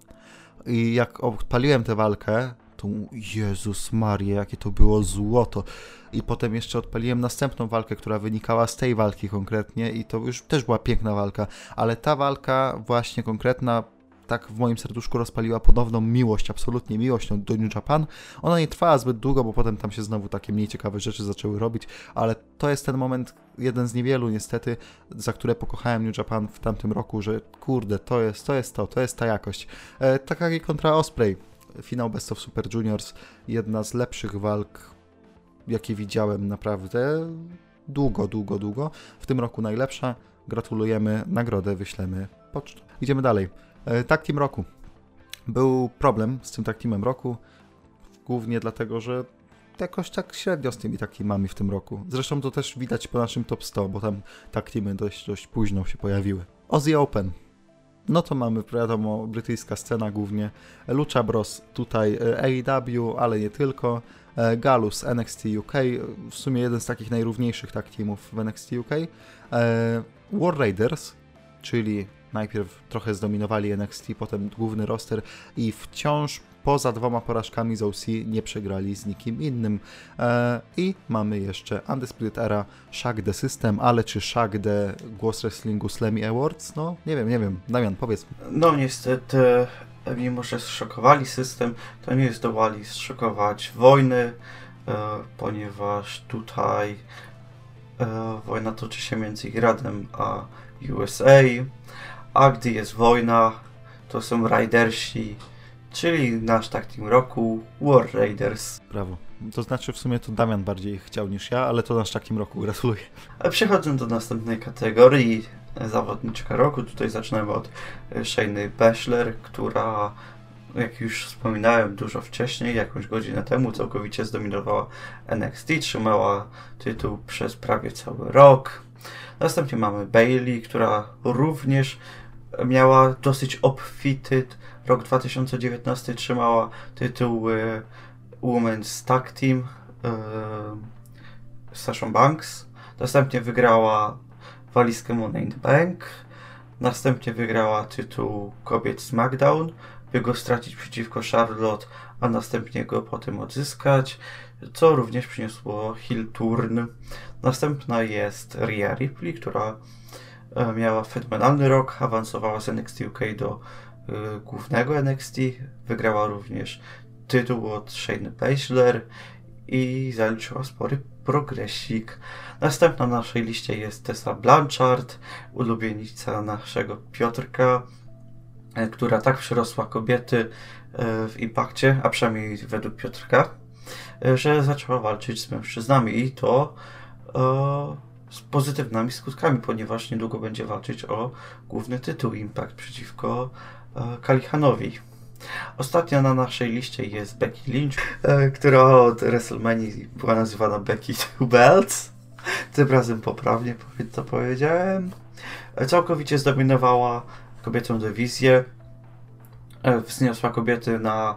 I jak odpaliłem tę walkę, to Jezus Maria, jakie to było złoto. I potem jeszcze odpaliłem następną walkę, która wynikała z tej walki konkretnie, i to już też była piękna walka. Ale ta walka, właśnie konkretna, tak w moim serduszku rozpaliła ponowną miłość, absolutnie miłość do New Japan. Ona nie trwała zbyt długo, bo potem tam się znowu takie mniej ciekawe rzeczy zaczęły robić, ale to jest ten moment, jeden z niewielu niestety, za które pokochałem New Japan w tamtym roku, że kurde, to jest to, jest to, to jest ta jakość. E, Takagi kontra Osprey, finał Best of Super Juniors, jedna z lepszych walk, jakie widziałem naprawdę długo, długo, długo. W tym roku najlepsza. Gratulujemy, nagrodę wyślemy pocztą. Idziemy dalej. E, tag Team roku. Był problem z tym Tag Teamem roku, głównie dlatego, że jakoś tak średnio z tymi Tag Teamami w tym roku. Zresztą to też widać po naszym top 100, bo tam Tag Teamy dość, dość późno się pojawiły. Ozzy Open. No to mamy, wiadomo, brytyjska scena głównie. Lucha Bros tutaj e, AEW, ale nie tylko. E, Galus NXT UK, w sumie jeden z takich najrówniejszych tag teamów w NXT UK. War Raiders, czyli najpierw trochę zdominowali NXT, potem główny roster i wciąż poza dwoma porażkami z OC nie przegrali z nikim innym. E, I mamy jeszcze Undisputed Era, Shag the System, ale czy Shag the Głos Wrestlingu Slammy Awards? No, nie wiem, nie wiem. Damian, powiedz. No niestety, mimo że zszokowali system, to nie zdołali zszokować wojny, e, ponieważ tutaj e, wojna toczy się między Iradem a USA a gdy jest wojna, to są Raidersi, czyli nasz tak team roku War Raiders. Brawo. To znaczy w sumie to Damian bardziej chciał niż ja, ale to nasz takim roku, gratuluję. A przechodząc do następnej kategorii zawodniczka roku, tutaj zaczynamy od Shayny Baszler, która jak już wspominałem dużo wcześniej, jakąś godzinę temu, całkowicie zdominowała NXT, trzymała tytuł przez prawie cały rok. Następnie mamy Bailey, która również miała dosyć obfity rok 2019, trzymała tytuł Women's Tag Team z Sasha Banks. Następnie wygrała walizkę Money in the Bank. Następnie wygrała tytuł kobiet SmackDown, by go stracić przeciwko Charlotte, a następnie go potem odzyskać, co również przyniosło Hill Turn. Następna jest Rhea Ripley, która E, miała fenomenalny rok, awansowała z NXT UK do y, głównego NXT, wygrała również tytuł od Shayna Baszler i zaliczyła spory progresik. Następna na naszej liście jest Tessa Blanchard, ulubienica naszego Piotrka, e, która tak przyrosła kobiety w Impakcie, a przynajmniej według Piotrka, że zaczęła walczyć z mężczyznami i to z pozytywnymi skutkami, ponieważ niedługo będzie walczyć o główny tytuł Impact przeciwko e, Kalihanowi. Ostatnia na naszej liście jest Becky Lynch, e, która od WrestleMania była nazywana Becky Two Belts. Tym razem poprawnie to powiedziałem. E, całkowicie zdominowała kobietą dywizję. E, wzniosła kobiety na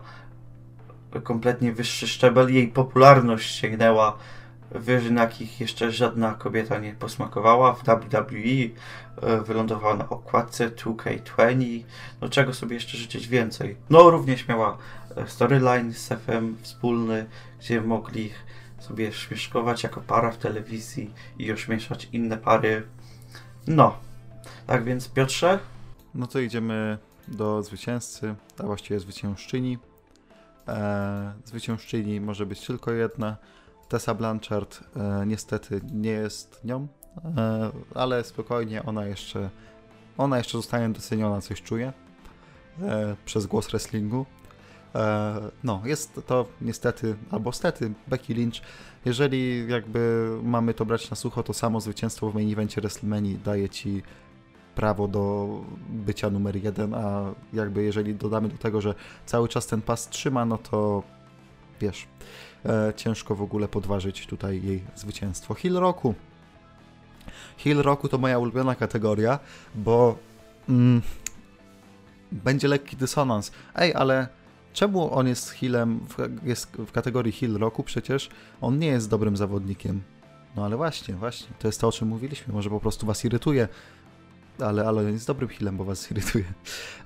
kompletnie wyższy szczebel. Jej popularność sięgnęła wyżyn, jakich jeszcze żadna kobieta nie posmakowała. W WWE e, wylądowała na okładce 2K20. No czego sobie jeszcze życzyć więcej? No również miała e, storyline z FM wspólny, gdzie mogli sobie śmieszkować jako para w telewizji i ośmieszać inne pary. No, tak więc Piotrze? No to idziemy do zwycięzcy, a właściwie zwyciężczyni. Eee, zwyciężczyni może być tylko jedna. Tessa Blanchard e, niestety nie jest nią, e, ale spokojnie ona jeszcze, ona jeszcze zostanie doceniona, coś czuje e, przez głos wrestlingu. E, no, jest to niestety, albo stety, Becky Lynch. Jeżeli jakby mamy to brać na sucho, to samo zwycięstwo w main evencie WrestleMania daje ci prawo do bycia numer jeden, a jakby jeżeli dodamy do tego, że cały czas ten pas trzyma, no to wiesz, ciężko w ogóle podważyć tutaj jej zwycięstwo. Hill Roku. Hill Roku to moja ulubiona kategoria, bo mm, będzie lekki dysonans. Ej, ale czemu on jest healem, w, jest w kategorii Hill Roku? Przecież on nie jest dobrym zawodnikiem. No ale właśnie, właśnie, to jest to, o czym mówiliśmy. Może po prostu was irytuje ale, ale jest dobrym healem, bo was irytuje.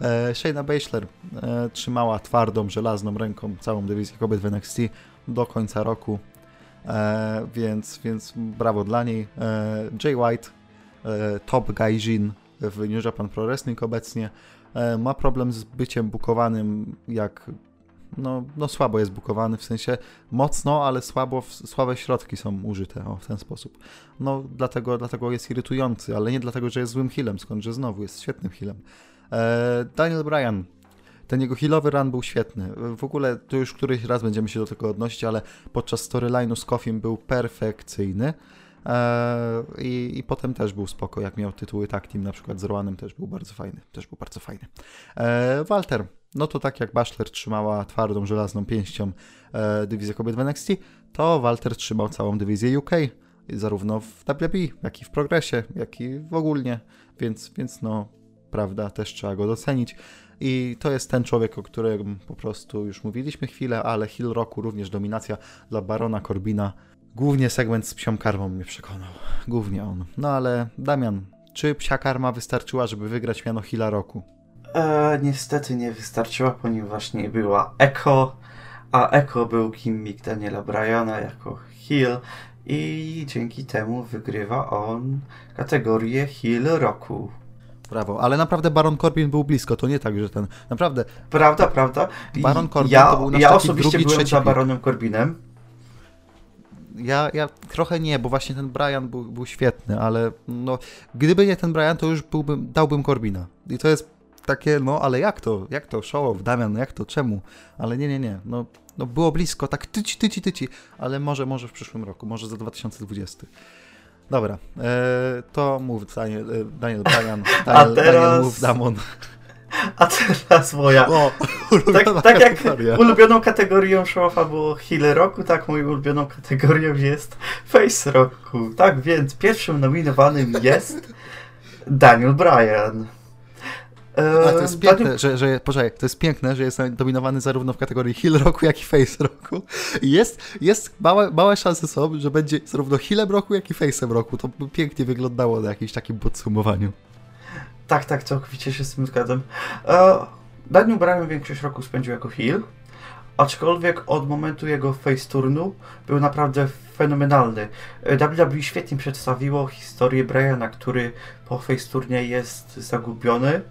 E, Shayna Baszler e, trzymała twardą, żelazną ręką całą dywizję kobiet w NXT do końca roku, e, więc, więc brawo dla niej. E, Jay White, e, top gaijin w New Japan Pro Wrestling obecnie. e, ma problem z byciem bukowanym jak no, no słabo jest bukowany, w sensie mocno, ale słabo, słabe środki są użyte o, w ten sposób. No dlatego, dlatego jest irytujący, ale nie dlatego, że jest złym healem, skądże znowu jest świetnym healem. E, Daniel Bryan. Ten jego healowy run był świetny. W ogóle to już któryś raz będziemy się do tego odnosić, ale podczas storyline'u z Koffim był perfekcyjny. Eee, i, I potem też był spoko, jak miał tytuły tag team, na przykład z Roanem też był bardzo fajny, też był bardzo fajny. Eee, Walter, no to tak jak Baszler trzymała twardą, żelazną pięścią e, dywizję kobiet w NXT, to Walter trzymał całą dywizję UK, zarówno w WWE, jak i w progresie, jak i w ogólnie, więc, więc no, prawda, też trzeba go docenić. I to jest ten człowiek, o którym po prostu już mówiliśmy chwilę, ale Hill Roku również dominacja dla Barona Corbina. Głównie segment z psią karmą mnie przekonał. Głównie on. No ale Damian, czy psia karma wystarczyła, żeby wygrać miano Hilla Roku? E, niestety nie wystarczyła, ponieważ nie była Echo, a Echo był gimmick Daniela Bryana jako Hill i dzięki temu wygrywa on kategorię Hill Roku. Brawo, ale naprawdę Baron Corbin był blisko, to nie tak, że ten, naprawdę. Prawda, prawda. Baron Corbin ja, to był nasz Ja osobiście drugi, byłem za. Baronem Corbinem. Ja, ja trochę nie, bo właśnie ten Brian był, był świetny, ale no, gdyby nie ten Brian, to już byłbym, dałbym Corbina. I to jest takie, no ale jak to, jak to, show Damian, jak to, czemu? Ale nie, nie, nie, no, no było blisko, tak tyci, tyci, tyci, ale może, może w przyszłym roku, może za 2020. Dobra, e, to mów Daniel, e, Daniel Bryan, Daniel, teraz- Daniel mów Damon. A teraz moja. O, Tak, tak jak ulubioną kategorią showa było Heal Roku, tak moją ulubioną kategorią jest Face Roku. Tak więc pierwszym nominowanym jest Daniel Bryan. A to jest Daniel- piękne, że, że, poczekaj, to jest piękne, że jest dominowany zarówno w kategorii Heal Roku, jak i Face Roku. Jest, jest małe, małe szanse są, że będzie zarówno Healem Roku, jak i Face'em Roku. To by pięknie wyglądało na jakimś takim podsumowaniu. Tak, tak, całkowicie się z tym zgadzam. E, Daniel Bryan większość roku spędził jako heel, aczkolwiek od momentu jego face turnu był naprawdę fenomenalny. WWE świetnie przedstawiło historię Bryana, który po face turnie jest zagubiony,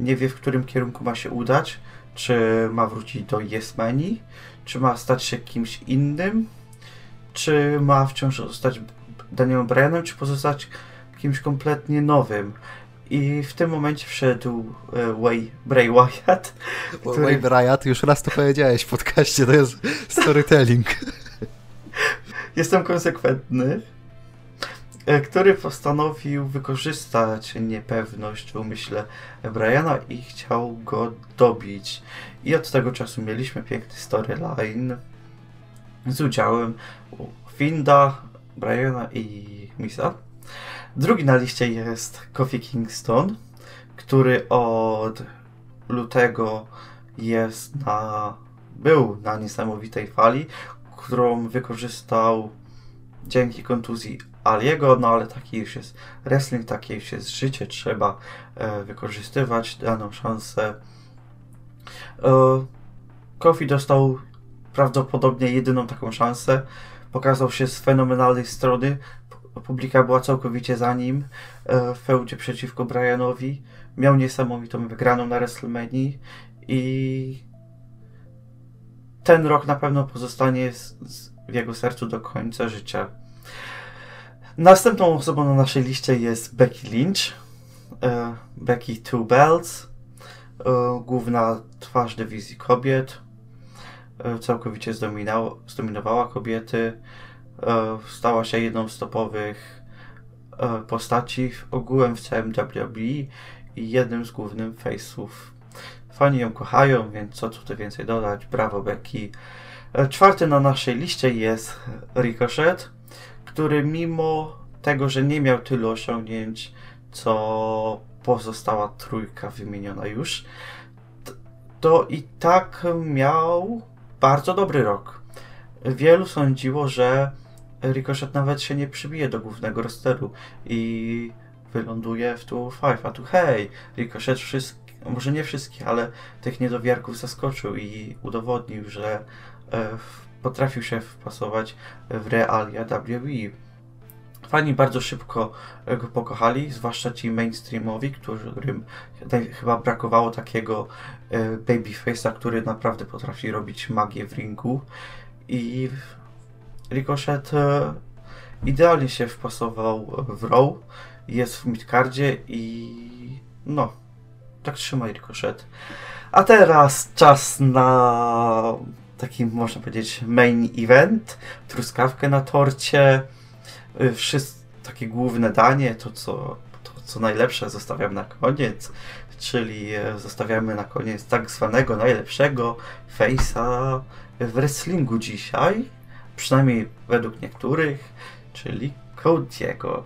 nie wie w którym kierunku ma się udać, czy ma wrócić do Yes Mani, czy ma stać się kimś innym, czy ma wciąż zostać Danielem Bryanem, czy pozostać kimś kompletnie nowym. I w tym momencie wszedł e, Way, Bray Wyatt, który, Wade Riot, już raz to powiedziałeś w podcaście, to jest storytelling. jestem konsekwentny, który postanowił wykorzystać niepewność w umyśle Briana i chciał go dobić. I od tego czasu mieliśmy piękny storyline z udziałem Finda, Briana i Misa. Drugi na liście jest Kofi Kingston, który od lutego jest na, był na niesamowitej fali, którą wykorzystał dzięki kontuzji Aliego, no ale taki już jest wrestling, takie już jest życie, trzeba e, wykorzystywać daną szansę. E, Kofi dostał prawdopodobnie jedyną taką szansę, pokazał się z fenomenalnej strony, publika była całkowicie za nim e, w feudzie przeciwko Brianowi, miał niesamowitą wygraną na WrestleMania i ten rok na pewno pozostanie z, z, w jego sercu do końca życia. Następną osobą na naszej liście jest Becky Lynch. E, Becky Two Belts, e, główna twarz dywizji kobiet. E, całkowicie zdominowała kobiety. Stała się jedną z topowych postaci ogółem w całym WWE i jednym z głównych face'ów. Fani ją kochają, więc co tutaj więcej dodać? Brawo Becky. Czwarty na naszej liście jest Ricochet, który mimo tego, że nie miał tylu osiągnięć, co pozostała trójka wymieniona już, to i tak miał bardzo dobry rok. Wielu sądziło, że Ricochet nawet się nie przybije do głównego rosteru i wyląduje w tu 5, a tu hej, Ricochet wszystkich, może nie wszystkich, ale tych niedowiarków zaskoczył i udowodnił, że e, w- potrafił się wpasować w realia WWE. fani bardzo szybko go pokochali, zwłaszcza ci mainstreamowi, którym chyba brakowało takiego babyface'a, który naprawdę potrafi robić magię w ringu. I Ricochet idealnie się wpasował w Raw, jest w midcardzie i no, tak trzymaj Ricochet. A teraz czas na taki, można powiedzieć, main event, truskawkę na torcie, wszystko takie główne danie, to co, to co najlepsze zostawiam na koniec, czyli zostawiamy na koniec tak zwanego najlepszego face'a w wrestlingu dzisiaj, przynajmniej według niektórych, czyli Cody'ego.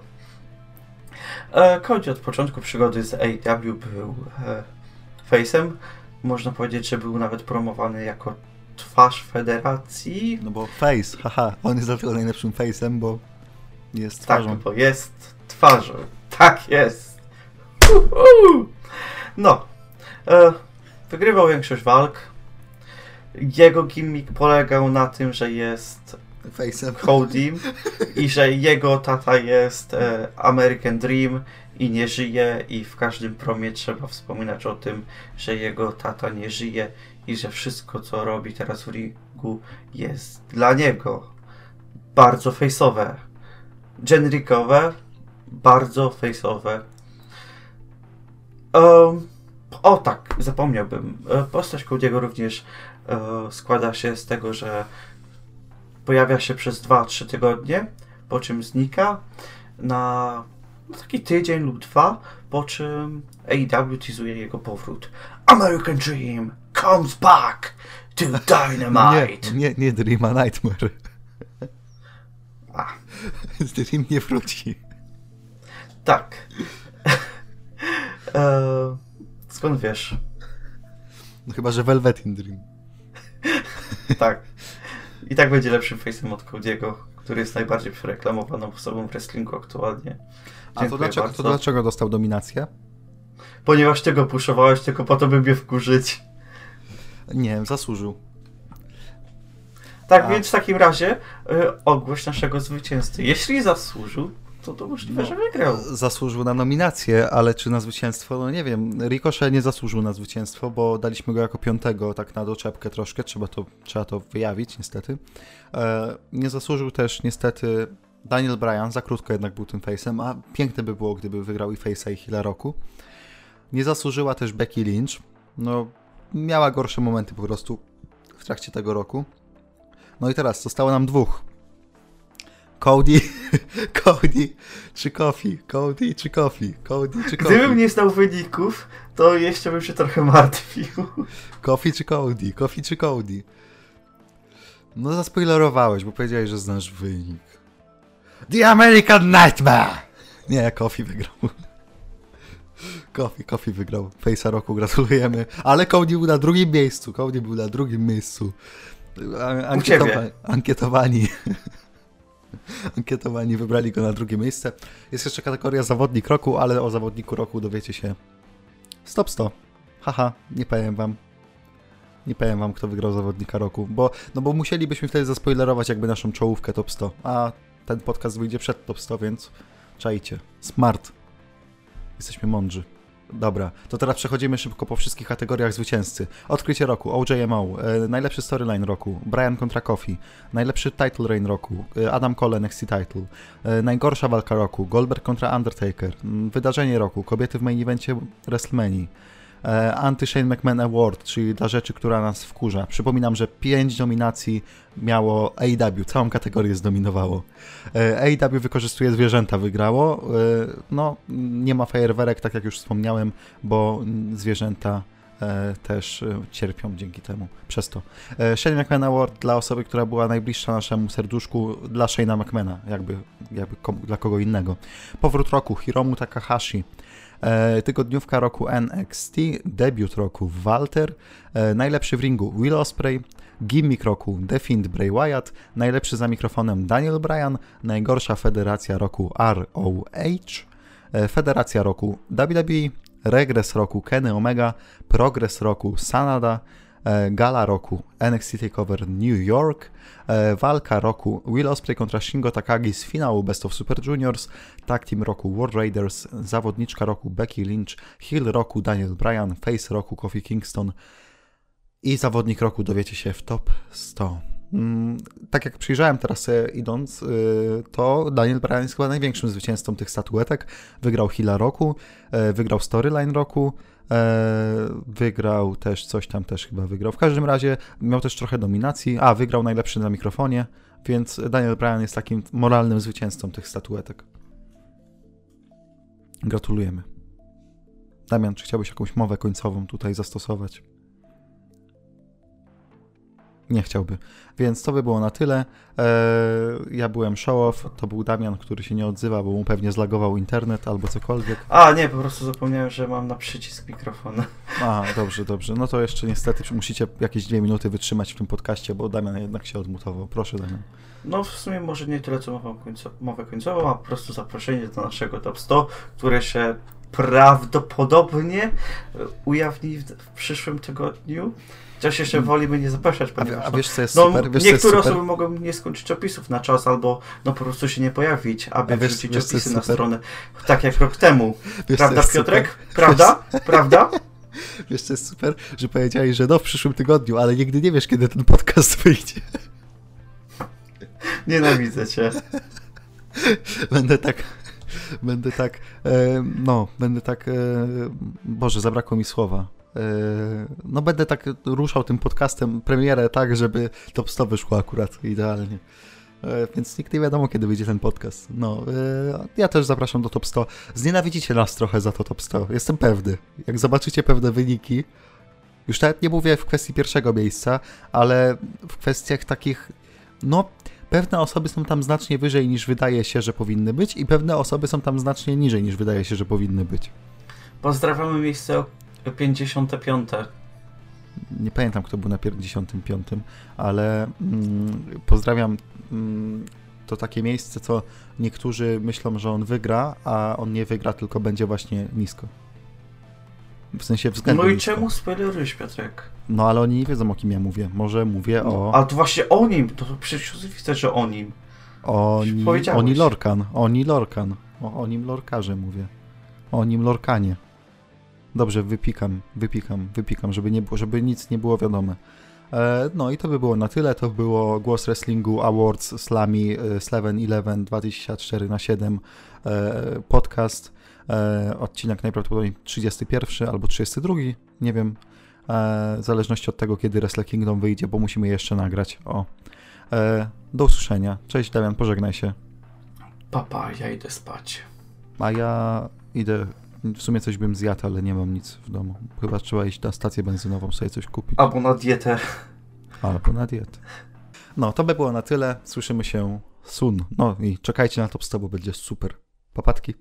Cody od początku przygody z AW był face'em, można powiedzieć, że był nawet promowany jako twarz federacji. No bo face, haha, on jest dlatego najlepszym face'em, bo jest Tak, twarzą. bo jest twarzą. Tak jest. Uhu. No. E, wygrywał większość walk. Jego gimmick polegał na tym, że jest Face'em. Cody i że jego tata jest e, American Dream i nie żyje i w każdym promie trzeba wspominać o tym, że jego tata nie żyje i że wszystko co robi teraz w ringu jest dla niego bardzo face'owe. Genericowe, bardzo face'owe. Um, o tak, zapomniałbym. E, Postać Cody'ego również e, składa się z tego, że pojawia się przez 2-3 tygodnie, po czym znika na taki tydzień lub dwa, po czym AEW teasuje jego powrót. American Dream comes back to Dynamite. Nie, nie, nie Dream, a Nightmare. A. Dream nie wróci. Tak. e, skąd wiesz? No chyba, że Velveteen Dream. Tak. I tak będzie lepszym face'em od Cody'ego, który jest najbardziej przereklamowaną osobą w wrestlingu aktualnie. A to Dziękuję dlaczego, bardzo. to dlaczego dostał dominację? Ponieważ ty go puszowałeś tylko po to, by mnie wkurzyć. Nie, zasłużył. Tak A. więc w takim razie y, ogłoś naszego zwycięzcy. Jeśli zasłużył, to to możliwe, No. że wygrał. Zasłużył na nominację, ale czy na zwycięstwo? No nie wiem. Ricochet nie zasłużył na zwycięstwo, bo daliśmy go jako piątego, tak na doczepkę troszkę, trzeba to, trzeba to wyjawić niestety. E, nie zasłużył też niestety Daniel Bryan, za krótko jednak był tym face'em, a piękne by było, gdyby wygrał i face'a i heala roku. Nie zasłużyła też Becky Lynch, no miała gorsze momenty po prostu w trakcie tego roku. No i teraz zostało nam dwóch. Cody, Cody czy Kofi, Cody czy Kofi, Cody czy Kofi, Gdybym nie znał wyników, to jeszcze bym się trochę martwił. Kofi czy Cody, Kofi czy Cody. No zaspoilerowałeś, bo powiedziałeś, że znasz wynik. The American Nightmare! Nie, Kofi wygrał. Kofi, Kofi wygrał. Face'a roku gratulujemy. Ale Cody był na drugim miejscu. Cody był na drugim miejscu. A- U ciebie. ankietowani. ankietowani wybrali go na drugie miejsce. Jest jeszcze kategoria zawodnik roku, ale o zawodniku roku dowiecie się stop 100. Haha, nie powiem wam. Nie powiem wam, kto wygrał zawodnika roku, bo, no bo musielibyśmy wtedy zaspoilerować jakby naszą czołówkę top 100, a ten podcast wyjdzie przed top 100, więc czajcie. Smart. Jesteśmy mądrzy. Dobra, to teraz przechodzimy szybko po wszystkich kategoriach zwycięzcy. Odkrycie roku, OJMO, e, najlepszy storyline roku, Brian kontra Kofi, najlepszy title reign roku, e, Adam Cole NXT title, e, najgorsza walka roku, Goldberg kontra Undertaker, wydarzenie roku, kobiety w main evencie WrestleMania, Anty-Shane McMahon Award, czyli dla rzeczy, która nas wkurza. Przypominam, że 5 nominacji miało AEW, całą kategorię zdominowało. E, AEW wykorzystuje zwierzęta, wygrało. E, No, nie ma fajerwerek, tak jak już wspomniałem, bo zwierzęta e, też e, cierpią dzięki temu, przez to. E, Shane McMahon Award dla osoby, która była najbliższa naszemu serduszku, dla Shane'a McMahona, jakby, jakby dla kogo innego. Powrót roku, Hiromu Takahashi. E, tygodniówka roku NXT, debiut roku Walter, e, najlepszy w ringu Will Ospreay, gimmick roku The Fiend Bray Wyatt, najlepszy za mikrofonem Daniel Bryan, najgorsza federacja roku ROH, e, federacja roku WWE, regres roku Kenny Omega, progres roku Sanada, gala roku NXT TakeOver New York, e, walka roku Will Ospreay kontra Shingo Takagi z finału Best of Super Juniors, tag team roku World Raiders, zawodniczka roku Becky Lynch, heel roku Daniel Bryan, face roku Kofi Kingston i zawodnik roku dowiecie się w top 100. Mm, tak jak przyjrzałem teraz e, idąc, e, to Daniel Bryan jest chyba największym zwycięzcą tych statuetek. Wygrał Hila roku, e, wygrał Storyline roku, wygrał też coś tam też chyba wygrał. W każdym razie miał też trochę dominacji, a wygrał najlepszy na mikrofonie, więc Daniel Bryan jest takim moralnym zwycięzcą tych statuetek. Gratulujemy. Damian, czy chciałbyś jakąś mowę końcową tutaj zastosować? Nie chciałby. Więc to by było na tyle. Eee, ja byłem show-off, to był Damian, który się nie odzywa, bo mu pewnie zlagował internet albo cokolwiek. A, nie, po prostu zapomniałem, że mam na przycisk mikrofonu. A, dobrze, dobrze. No to jeszcze niestety musicie jakieś dwie minuty wytrzymać w tym podcaście, bo Damian jednak się odmutował. Proszę, Damian. No w sumie może nie tyle co mowę, końco, mowę końcową, a po prostu zaproszenie do naszego top 100, które się prawdopodobnie ujawni w, w przyszłym tygodniu. Chociaż jeszcze mm. wolimy nie zapraszać, ponieważ... A, a wiesz co jest no, super? Wiesz, niektóre osoby mogą nie skończyć opisów na czas, albo no po prostu się nie pojawić, aby wiesz, wrzucić wiesz, opisy na stronę. Tak jak rok temu. Wiesz, Prawda, Piotrek? Super? Prawda? Prawda? Wiesz, co jest super? Że powiedziałeś, że no w przyszłym tygodniu, ale nigdy nie wiesz, kiedy ten podcast wyjdzie. Nienawidzę cię. Będę tak będę tak, e, no, będę tak, e, Boże, zabrakło mi słowa. E, no będę tak ruszał tym podcastem premierę tak, żeby top 100 wyszło akurat idealnie. E, więc nikt nie wiadomo, kiedy wyjdzie ten podcast. No, e, ja też zapraszam do top 100. Znienawidzicie nas trochę za to top 100. Jestem pewny. Jak zobaczycie pewne wyniki, już nawet nie mówię w kwestii pierwszego miejsca, ale w kwestiach takich, no, pewne osoby są tam znacznie wyżej niż wydaje się, że powinny być i pewne osoby są tam znacznie niżej niż wydaje się, że powinny być. Pozdrawiamy miejsce 55. Nie pamiętam, kto był na 55, ale mm, pozdrawiam mm, to takie miejsce, co niektórzy myślą, że on wygra, a on nie wygra, tylko będzie właśnie nisko. W sensie względnie No i nisko. czemu spoilerujesz, Piotrek? No ale oni nie wiedzą, o kim ja mówię. Może mówię no, o... A to właśnie o nim, to przecież widzę, że o nim. Oni, oni Lorkan, oni Lorkan. O, o nim Lorkarze mówię. O nim Lorkanie. Dobrze, wypikam, wypikam, wypikam, żeby, nie, żeby nic nie było wiadome. E, no i to by było na tyle. To było Głos Wrestlingu Awards Slami e, Sleven Eleven 24 na 7 e, podcast. Odcinek najprawdopodobniej 31 albo 32, nie wiem. W zależności od tego, kiedy Wrestle Kingdom wyjdzie, bo musimy jeszcze nagrać. O. Do usłyszenia. Cześć Damian, pożegnaj się. Papa, ja idę spać. A ja idę w sumie coś bym zjadł, ale nie mam nic w domu. Chyba trzeba iść na stację benzynową sobie coś kupić. Albo na dietę. Albo na dietę. No, to by było na tyle. Słyszymy się soon. No i czekajcie na to, bo będzie super. Papatki.